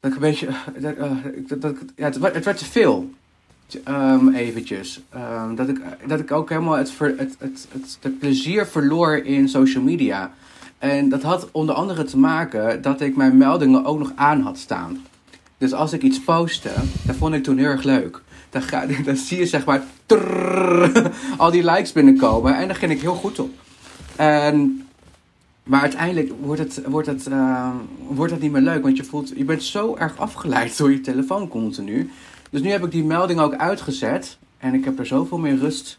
dat ik een beetje. dat, eh, dat, dat, ja, het, werd- het werd te veel. Ehm, eventjes. Ehm, dat, ik, dat ik ook helemaal het, ver, het, het, het, plezier verloor in social media. En dat had onder andere te maken dat ik mijn meldingen ook nog aan had staan. Dus als ik iets postte, dat vond ik toen heel erg leuk. Dan, ga, dan zie je zeg maar al die likes binnenkomen en daar ging ik heel goed op. En, maar uiteindelijk wordt het, wordt, het, eh, wordt het niet meer leuk, want je, voelt, je bent zo erg afgeleid door je telefoon continu. Dus nu heb ik die melding ook uitgezet en ik heb er zoveel meer rust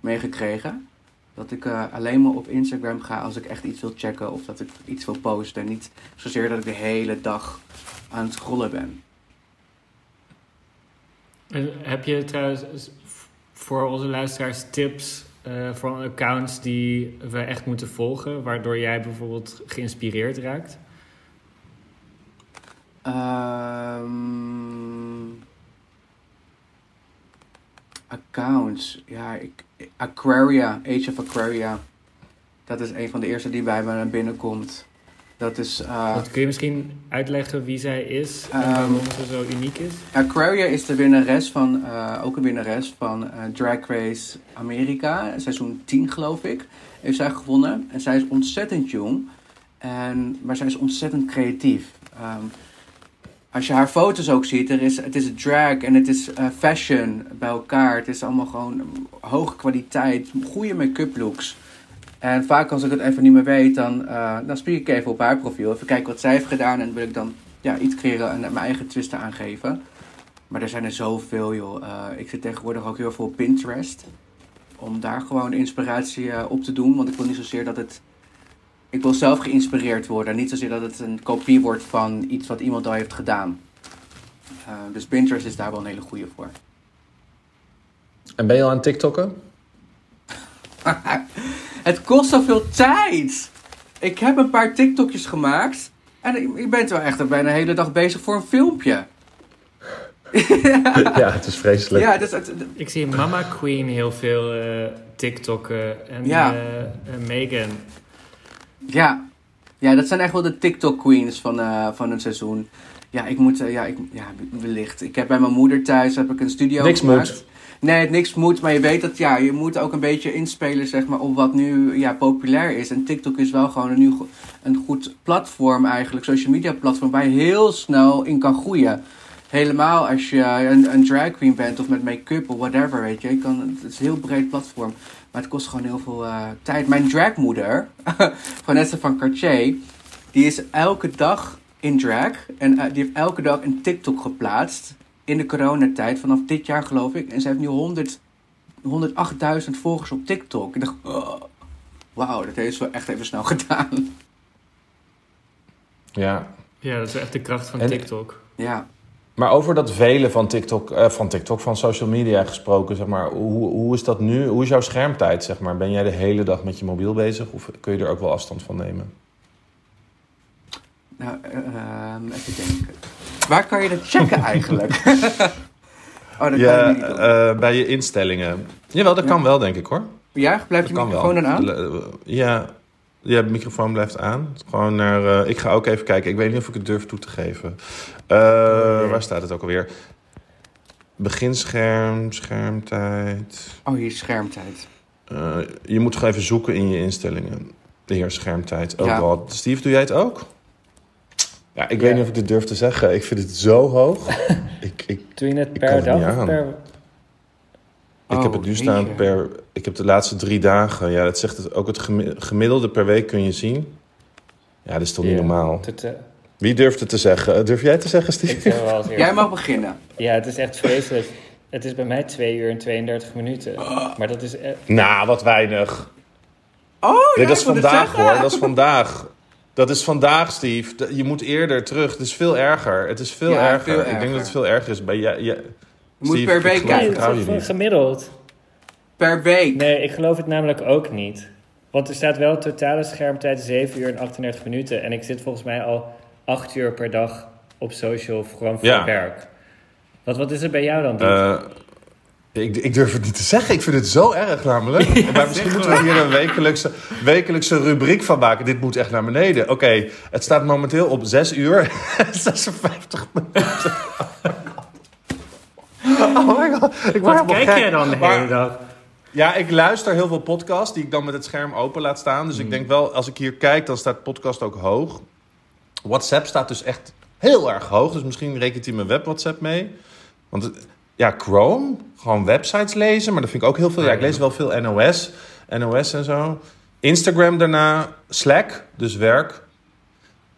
mee gekregen. Dat ik eh, alleen maar op Instagram ga als ik echt iets wil checken of dat ik iets wil posten. En niet zozeer dat ik de hele dag aan het scrollen ben. En Heb je trouwens voor onze luisteraars tips eh, voor accounts die we echt moeten volgen, waardoor jij bijvoorbeeld geïnspireerd raakt? Ehm, accounts. Ja, ik, Aquaria, Age of Aquaria. Dat is een van de eerste die bij me naar binnen komt. Dat is. eh, kun je misschien uitleggen wie zij is en Ehm, waarom ze zo uniek is? Aquaria is de winnares van, eh, ook een winnares van eh, Drag Race Amerika. Seizoen 10 geloof ik. Heeft zij gewonnen. En zij is ontzettend jong. En, maar zij is ontzettend creatief. Ehm, als je haar foto's ook ziet, er is, het is drag en het is fashion bij elkaar. Het is allemaal gewoon hoge kwaliteit, goede make-up looks. En vaak als ik het even niet meer weet, dan, eh, dan spiek ik even op haar profiel. Even kijken wat zij heeft gedaan en wil ik dan ja, iets creëren en mijn eigen twist aangeven. Maar er zijn er zoveel, joh. Eh, ik zit tegenwoordig ook heel veel op Pinterest. Om daar gewoon inspiratie eh, op te doen. Want ik wil niet zozeer dat het... Ik wil zelf geïnspireerd worden. Niet zozeer dat het een kopie wordt van iets wat iemand al heeft gedaan. Dus Pinterest is daar wel een hele goede voor. En ben je al aan TikTokken? het kost zoveel tijd! Ik heb een paar TikTokjes gemaakt. En ik, ik ben wel echt bijna de hele dag bezig voor een filmpje. ja, het is vreselijk. Ja, dus het, Ik zie Mama Queen heel veel eh TikTokken en Ja. eh, en Megan. Ja. ja, dat zijn echt wel de TikTok queens van, eh, van het seizoen. Ja, ik moet, ja, ik, ja, wellicht. Ik heb bij mijn moeder thuis heb ik een studio Niks gemaakt. moet. Nee, niks moet, maar je weet dat, ja, je moet ook een beetje inspelen, zeg maar, op wat nu, ja, populair is. En TikTok is wel gewoon een, een goed platform eigenlijk, social media platform, waar je heel snel in kan groeien. Helemaal als je een, een drag queen bent of met make-up of whatever, weet je. je kan, het is een heel breed platform, maar het kost gewoon heel veel eh, tijd. Mijn dragmoeder, Vanessa van Cartier, die is elke dag in drag. En eh, die heeft elke dag een TikTok geplaatst. In de coronatijd, vanaf dit jaar geloof ik. En ze heeft nu 100, 108.000 volgers op TikTok. Ik dacht, oh, wauw, dat heeft ze wel echt even snel gedaan. Ja. Ja, dat is echt de kracht van En- TikTok. Ja. Maar over dat velen van TikTok, eh, van TikTok, van social media gesproken, zeg maar, hoe, hoe is dat nu? Hoe is jouw schermtijd, zeg maar? Ben jij de hele dag met je mobiel bezig of kun je er ook wel afstand van nemen? Nou, ehm, even denken. Waar kan je dat checken eigenlijk? oh, dat Ja, kan je niet doen. eh, bij je instellingen. Jawel, dat Ja. kan wel, denk ik hoor. ja, blijft Dat je microfoon dan aan? Le- Ja, ja, de microfoon blijft aan. Gewoon naar. eh, ik ga ook even kijken. Ik weet niet of ik het durf toe te geven. Eh, Nee. Waar staat het ook alweer? beginscherm, schermtijd. Oh, hier is schermtijd. Eh, je moet gewoon even zoeken in je instellingen. De heer schermtijd. Oh Ja. god. Steve, doe jij het ook? Ja, ik Ja. weet niet of ik dit durf te zeggen. Ik vind het zo hoog. ik, ik, Doe je het per het niet dag per... ik Oh, heb het nu staan jeetje. per... Ik heb de laatste drie dagen... Ja, dat zegt het ook het gemi- gemiddelde per week kun je zien. Ja, dat is toch niet normaal. Tot, eh, Wie durft het te zeggen? Durf jij te zeggen, Steve? ik zeg wel als eerste. Jij mag beginnen. Ja, het is echt vreselijk. Het is bij mij 2 uur en 32 minuten. Maar dat is... eh, Nou, wat weinig. Oh, Nee, ja, dat is vandaag hoor, dat is vandaag. Dat is vandaag, Steve. Je moet eerder terug. Het is veel erger. Het is veel, Ja, erger. veel Ik denk dat het veel erger is bij jij. Je moet Steve, per week kijken. gemiddeld. Per week. Nee, ik geloof het namelijk ook niet. Want er staat wel totale schermtijd 7 uur en 38 minuten. En ik zit volgens mij al 8 uur per dag op social, gewoon voor Ja. werk. Wat, wat is het bij jou dan? Diet? Ik, ik durf het niet te zeggen. Ik vind het zo erg namelijk. maar misschien moeten we hier een wekelijkse, wekelijkse rubriek van maken. Dit moet echt naar beneden. Oké, het staat momenteel op 6 uur en 56 minuten. Oh my god. Ik word wat kijk gek. jij dan de hele dag? Ja, ik luister heel veel podcasts die ik dan met het scherm open laat staan. Dus ik denk wel, als ik hier kijk, dan staat podcast ook hoog. WhatsApp staat dus echt heel erg hoog. Dus misschien rekent hij mijn web WhatsApp mee. Want ja, Chrome, gewoon websites lezen. Maar dat vind ik ook heel veel. Ja, ik lees wel veel NOS, NOS en zo. Instagram daarna, Slack, dus werk.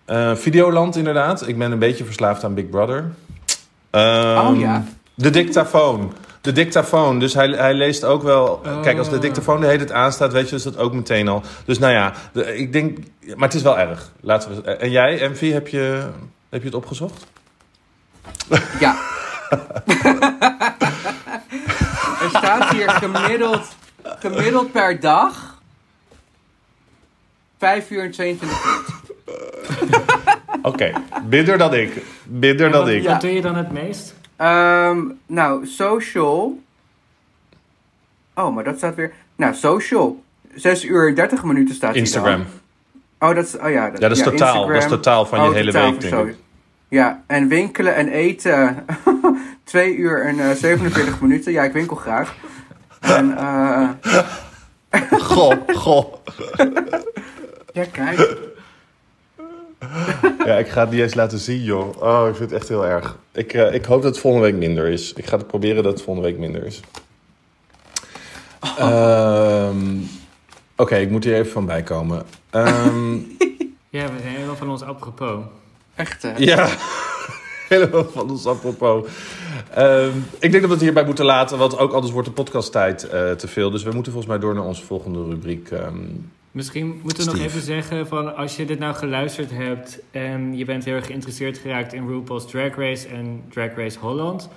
Eh, Videoland inderdaad. Ik ben een beetje verslaafd aan Big Brother. Ehm, Oh, ja. De dictafoon. De dictafoon. Dus hij, hij leest ook wel. Kijk, als de dictafoon de hele tijd aanstaat, weet je, is dat ook meteen al. Dus nou ja, de- ik denk. Maar het is wel erg. Laten we. En jij, MV, heb je, heb je het opgezocht? Ja. er staat hier gemiddeld, gemiddeld per dag 5 uur en 22 minuten. Oké, minder dan ik. Minder En dan wat, ik. wat doe je dan het meest? Ehm, nou, social. Oh, maar dat staat weer. Nou, social. 6 uur en 30 minuten staat hier Instagram. dan. Oh, dat is, oh ja, Ja, dat is totaal. Dat is totaal van je Oh, hele totaal week, van denk ik. Ja, en winkelen en eten. 2 uur en eh 47 minuten. Ja, ik winkel graag. En, eh Goh, goh. ja, kijk. Ja, ik ga het niet eens laten zien, joh. Oh, ik vind het echt heel erg. Ik, eh, ik hoop dat het volgende week minder is. Ik ga het proberen dat het volgende week minder is. Ehm, Oké, ik moet hier even van bijkomen. Ehm, Ja, we zijn helemaal van ons apropos. Ja, helemaal van ons apropos. Ehm, ik denk dat we het hierbij moeten laten, want ook anders wordt de podcasttijd eh te veel. Dus we moeten volgens mij door naar onze volgende rubriek. ehm. Misschien moeten we nog even zeggen van als je dit nou geluisterd hebt en je bent heel erg geïnteresseerd geraakt in RuPaul's Drag Race en Drag Race Holland.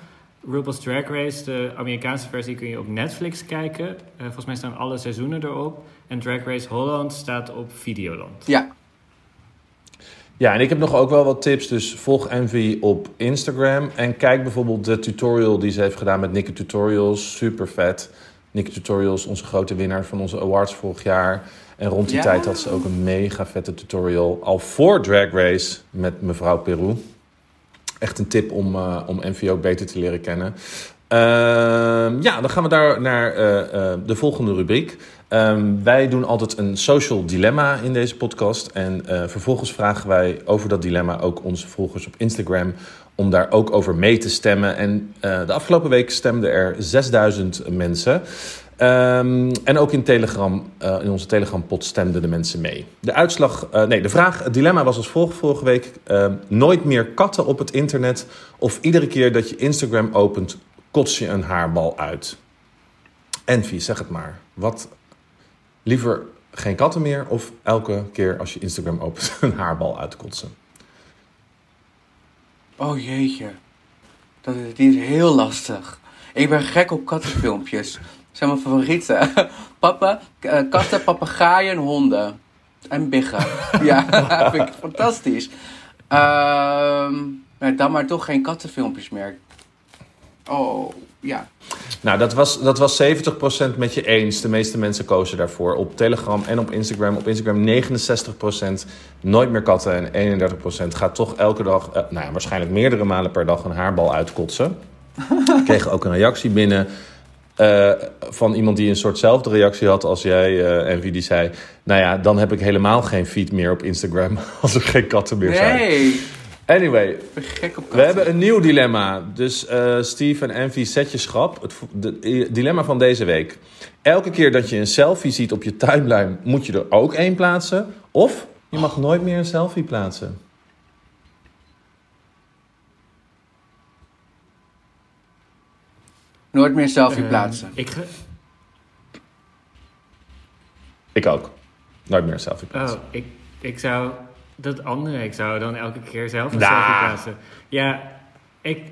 RuPaul's Drag Race, de Amerikaanse versie, kun je op Netflix kijken. Eh, volgens mij staan alle seizoenen erop. En Drag Race Holland staat op Videoland. Ja. Ja, en ik heb nog ook wel wat tips. Dus volg Envy op Instagram. En kijk bijvoorbeeld de tutorial die ze heeft gedaan met Nikke Tutorials. Super vet. Nikke Tutorials, onze grote winnaar van onze awards vorig jaar. En rond die Ja. tijd had ze ook een mega vette tutorial. Al voor Drag Race met mevrouw Peru. Echt een tip om, eh om Envy ook beter te leren kennen. Ehm, ja, dan gaan we daar naar eh, eh, de volgende rubriek. Ehm, wij doen altijd een social dilemma in deze podcast. En eh, vervolgens vragen wij over dat dilemma ook onze volgers op Instagram. Om daar ook over mee te stemmen. En eh, de afgelopen week stemden er 6000 mensen. Ehm, en ook in, Telegram, eh, in onze Telegram-pot stemden de mensen mee. De uitslag, nee, de vraag, het dilemma was als volgt vorige week. Ehm, nooit meer katten op het internet. Of iedere keer dat je Instagram opent, kots je een haarbal uit. Envy, zeg het maar. Wat liever geen katten meer of elke keer als je Instagram opent een haarbal uitkotsen? Oh jeetje. Dat is, die is heel lastig. Ik ben gek op kattenfilmpjes. Dat zijn mijn favorieten. Papa, eh, katten, papegaaien, honden. En biggen. ja, vind ik fantastisch. Ehm, nou, dan maar toch geen kattenfilmpjes meer. Oh, ja. Nou, dat was, dat was 70% met je eens. De meeste mensen kozen daarvoor. Op Telegram en op Instagram. Op Instagram 69% nooit meer katten. En 31% gaat toch elke dag, eh, nou ja, waarschijnlijk meerdere malen per dag een haarbal uitkotsen. We kregen ook een reactie binnen eh, van iemand die een soortzelfde reactie had als jij, eh en wie die zei... Nou ja, dan heb ik helemaal geen feed meer op Instagram als er geen katten meer zijn. Nee, Anyway, we hebben een nieuw dilemma. Dus eh, Steve en Envy, zet je schrap. Het de, eh, dilemma van deze week. Elke keer dat je een selfie ziet op je timeline, moet je er ook één plaatsen. Of je mag nooit meer een selfie plaatsen. Nooit meer een selfie Eh, plaatsen. Ik, ge- Ik ook. Nooit meer een selfie oh, plaatsen. ik, ik zou dat andere, ik zou dan elke keer zelf een Nah. selfie plaatsen. Ja, ik...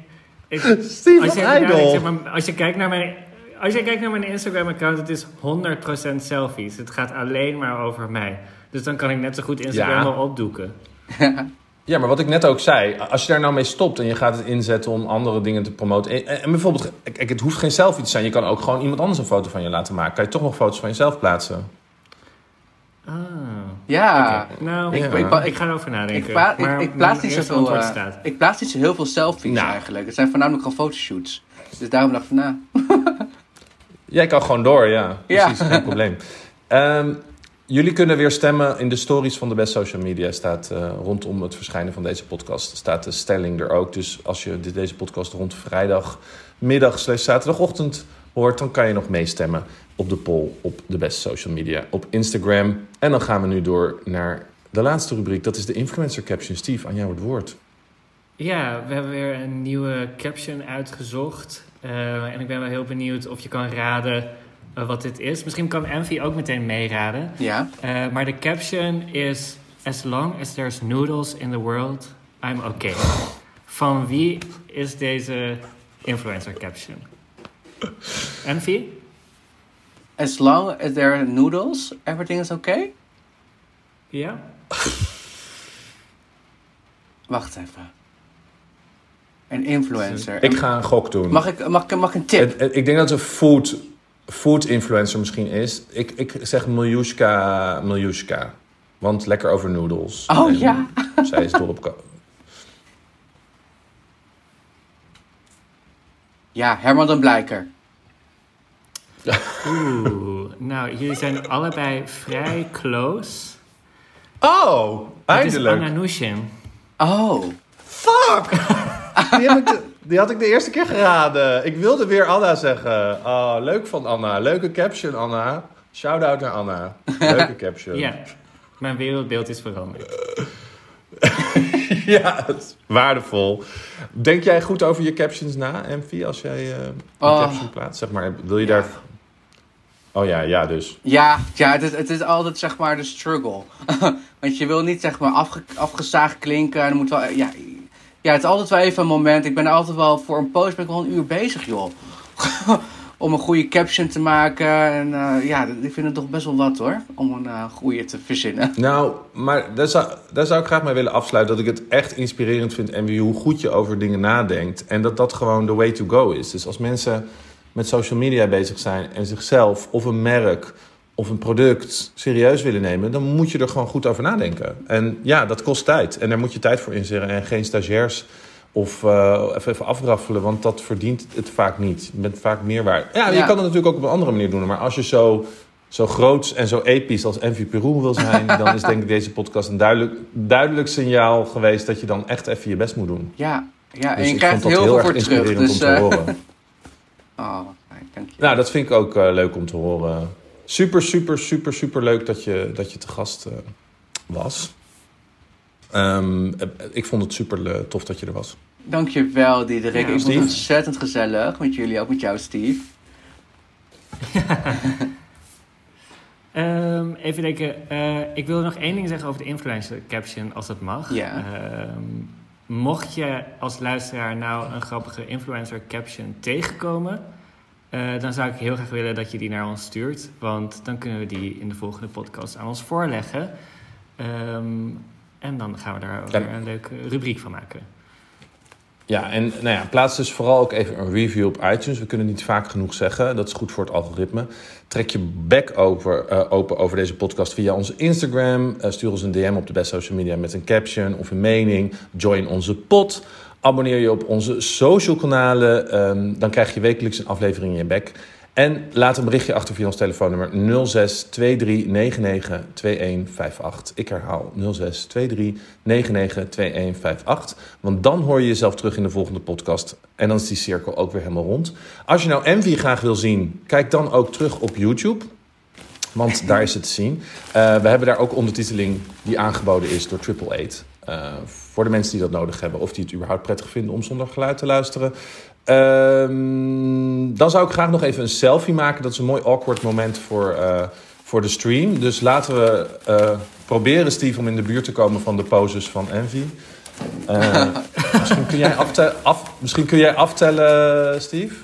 ik Steve, als, je, zeg maar, als je kijkt naar mijn... Als je kijkt naar mijn Instagram-account, het is 100% selfies. Het gaat alleen maar over mij. Dus dan kan ik net zo goed Instagram Ja. wel opdoeken. Ja, maar wat ik net ook zei, als je daar nou mee stopt en je gaat het inzetten om andere dingen te promoten. En, en bijvoorbeeld, het hoeft geen selfie te zijn. Je kan ook gewoon iemand anders een foto van je laten maken. Kan je toch nog foto's van jezelf plaatsen? Ah, Ja, nou, Ik- ik, ik- ik- ik, ga erover nadenken. ik, pla- Maar ik, plaats niet zoveel, eh, staat. ik plaats niet zo heel veel selfies Nou. eigenlijk. Het zijn voornamelijk gewoon fotoshoots. Dus daarom dacht ik van, nou... Jij kan gewoon door, ja. Ja. Precies, geen probleem. Ehm, jullie kunnen weer stemmen in de stories van de Best Social Media. Staat eh, rondom het verschijnen van deze podcast. Staat de stelling er ook. Dus als je dit- deze podcast rond vrijdagmiddag slash zaterdagochtend hoort... dan kan je nog meestemmen op de poll op de Best Social Media op Instagram. En dan gaan we nu door naar de laatste rubriek. Dat is de influencer caption. Steve, aan jou het woord. Ja, we hebben weer een nieuwe caption uitgezocht. Eh, en ik ben wel heel benieuwd of je kan raden eh, wat dit is. Misschien kan Envy ook meteen meeraden. Ja, Eh, maar de caption is... As long as there's noodles in the world, I'm okay. Van wie is deze influencer caption? Envy? as long as there are noodles, everything is okay? Ja? Wacht even. Een influencer. Ik ga een gok doen. Mag ik, mag, ik, mag ik een tip? Het- het- ik denk dat het een food, food influencer misschien is. Ik, ik zeg Miljushka, Miljushka. Want lekker over noodles. Oh, En ja. Zij is dol op... ko- Ja, Herman den Blijker. Oeh, nou, jullie zijn allebei vrij close. Oh, Het is eindelijk. Anna Nushin. Oh, Fuck! Die, heb ik de- die had ik de eerste keer geraden. Ik wilde weer Anna zeggen. Oh, leuk van Anna. Leuke caption, Anna. Shout-out naar Anna. Leuke caption. Ja, mijn wereldbeeld is veranderd. ja, waardevol. Denk jij goed over je captions na, Envy, als jij eh, een Oh. caption plaatst? Zeg maar, wil je daar... Oh ja, ja dus. ja, ja het, is, het is altijd zeg maar de struggle. Want je wil niet zeg maar afge, afgezaagd klinken. En er moet wel, ja, ja, het is altijd wel even een moment. Ik ben altijd wel voor een post ben ik wel een uur bezig, joh. om een goede caption te maken. En eh, ja, ik vind het toch best wel wat hoor. Om een eh, goede te verzinnen. Nou, maar daar zou, daar zou ik graag mee willen afsluiten. Dat ik het echt inspirerend vind, Envy, hoe goed je over dingen nadenkt. En dat dat gewoon the way to go is. Dus als mensen met social media bezig zijn en zichzelf of een merk of een product serieus willen nemen, dan moet je er gewoon goed over nadenken. En ja, dat kost tijd. En daar moet je tijd voor inzetten. En geen stagiairs of eh, even, even afraffelen, want dat verdient het vaak niet. Je bent vaak meer waard. Ja, je Ja. kan het natuurlijk ook op een andere manier doen. Maar als je zo, zo groots en zo episch als Envy Peru wil zijn, dan is denk ik deze podcast een duidelijk, duidelijk signaal geweest dat je dan echt even je best moet doen. Ja, ja en Dus je ik krijgt heel heel veel voor terug. Dus, te eh, horen. Oh, fijn. Nou, dat vind ik ook eh, leuk om te horen. Super, super, super, super leuk dat je, dat je te gast eh, was. Ehm, eh, ik vond het super tof dat je er was. Dankjewel, Diederik. Ja, ik vond Steve? het ontzettend gezellig met jullie, ook met jou, Steve. Ehm, even denken, eh, ik wil nog één ding zeggen over de influencer caption, als dat mag. Ja. Ehm, mocht je als luisteraar nou een grappige influencer caption tegenkomen, eh, dan zou ik heel graag willen dat je die naar ons stuurt. Want dan kunnen we die in de volgende podcast aan ons voorleggen. Ehm, en dan gaan we daar weer een leuke rubriek van maken. Ja, en nou ja, plaats dus vooral ook even een review op iTunes. We kunnen niet vaak genoeg zeggen. Dat is goed voor het algoritme. Trek je back over, eh, open over deze podcast via onze Instagram. Eh, stuur ons een DM op de best social media met een caption of een mening. Join onze pod. Abonneer je op onze social kanalen. Ehm, dan krijg je wekelijks een aflevering in je bek. En laat een berichtje achter via ons telefoonnummer 06 23 99 2158. Ik herhaal 06 23 99 2158. Want dan hoor je jezelf terug in de volgende podcast. En dan is die cirkel ook weer helemaal rond. Als je nou Envy graag wil zien, kijk dan ook terug op YouTube. Want daar is het te zien. Uh, we hebben daar ook ondertiteling die aangeboden is door Triple Eight. Uh, voor de mensen die dat nodig hebben of die het überhaupt prettig vinden om zonder geluid te luisteren. Um, dan zou ik graag nog even een selfie maken. Dat is een mooi awkward moment voor, uh, voor de stream. Dus laten we uh, proberen, Steve, om in de buurt te komen van de poses van Envy. Uh, misschien, kun jij aftellen, af, misschien kun jij aftellen, Steve?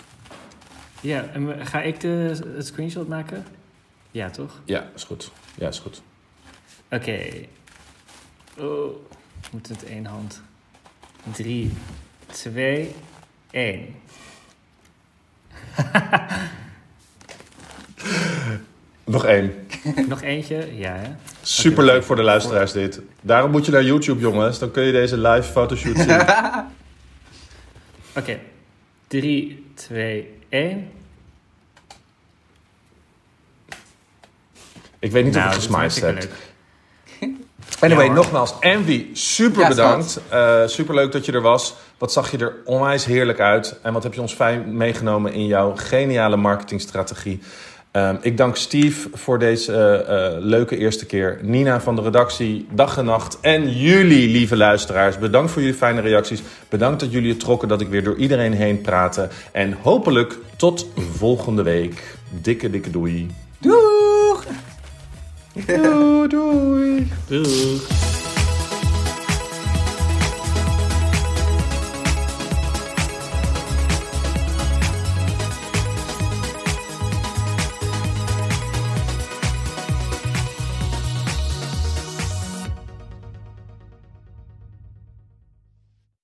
Ja, en ga ik de, het screenshot maken? Ja, toch? Ja, is goed. Ja, is goed. Oké. Okay. Oh, moet het één hand. Drie, twee, één. Nog één. Nog eentje? Ja, hè? Superleuk okay, voor de luisteraars dit. Daarom moet je naar YouTube, jongens. Dan kun je deze live fotoshoot zien. Oké. Okay. 3, 2, 1. Ik weet niet nou, of het gesmiced hebt. Anyway, ja, nogmaals, Envy, super ja, bedankt. Uh, super leuk dat je er was. Wat zag je er onwijs heerlijk uit. En wat heb je ons fijn meegenomen in jouw geniale marketingstrategie. Um, ik dank Steve voor deze uh, uh, leuke eerste keer. Nina van de redactie, dag en nacht. En jullie, lieve luisteraars, bedankt voor jullie fijne reacties. Bedankt dat jullie het trokken dat ik weer door iedereen heen praatte. En hopelijk tot volgende week. Dikke, dikke doei. Doeg! Doei, doei. Doeg.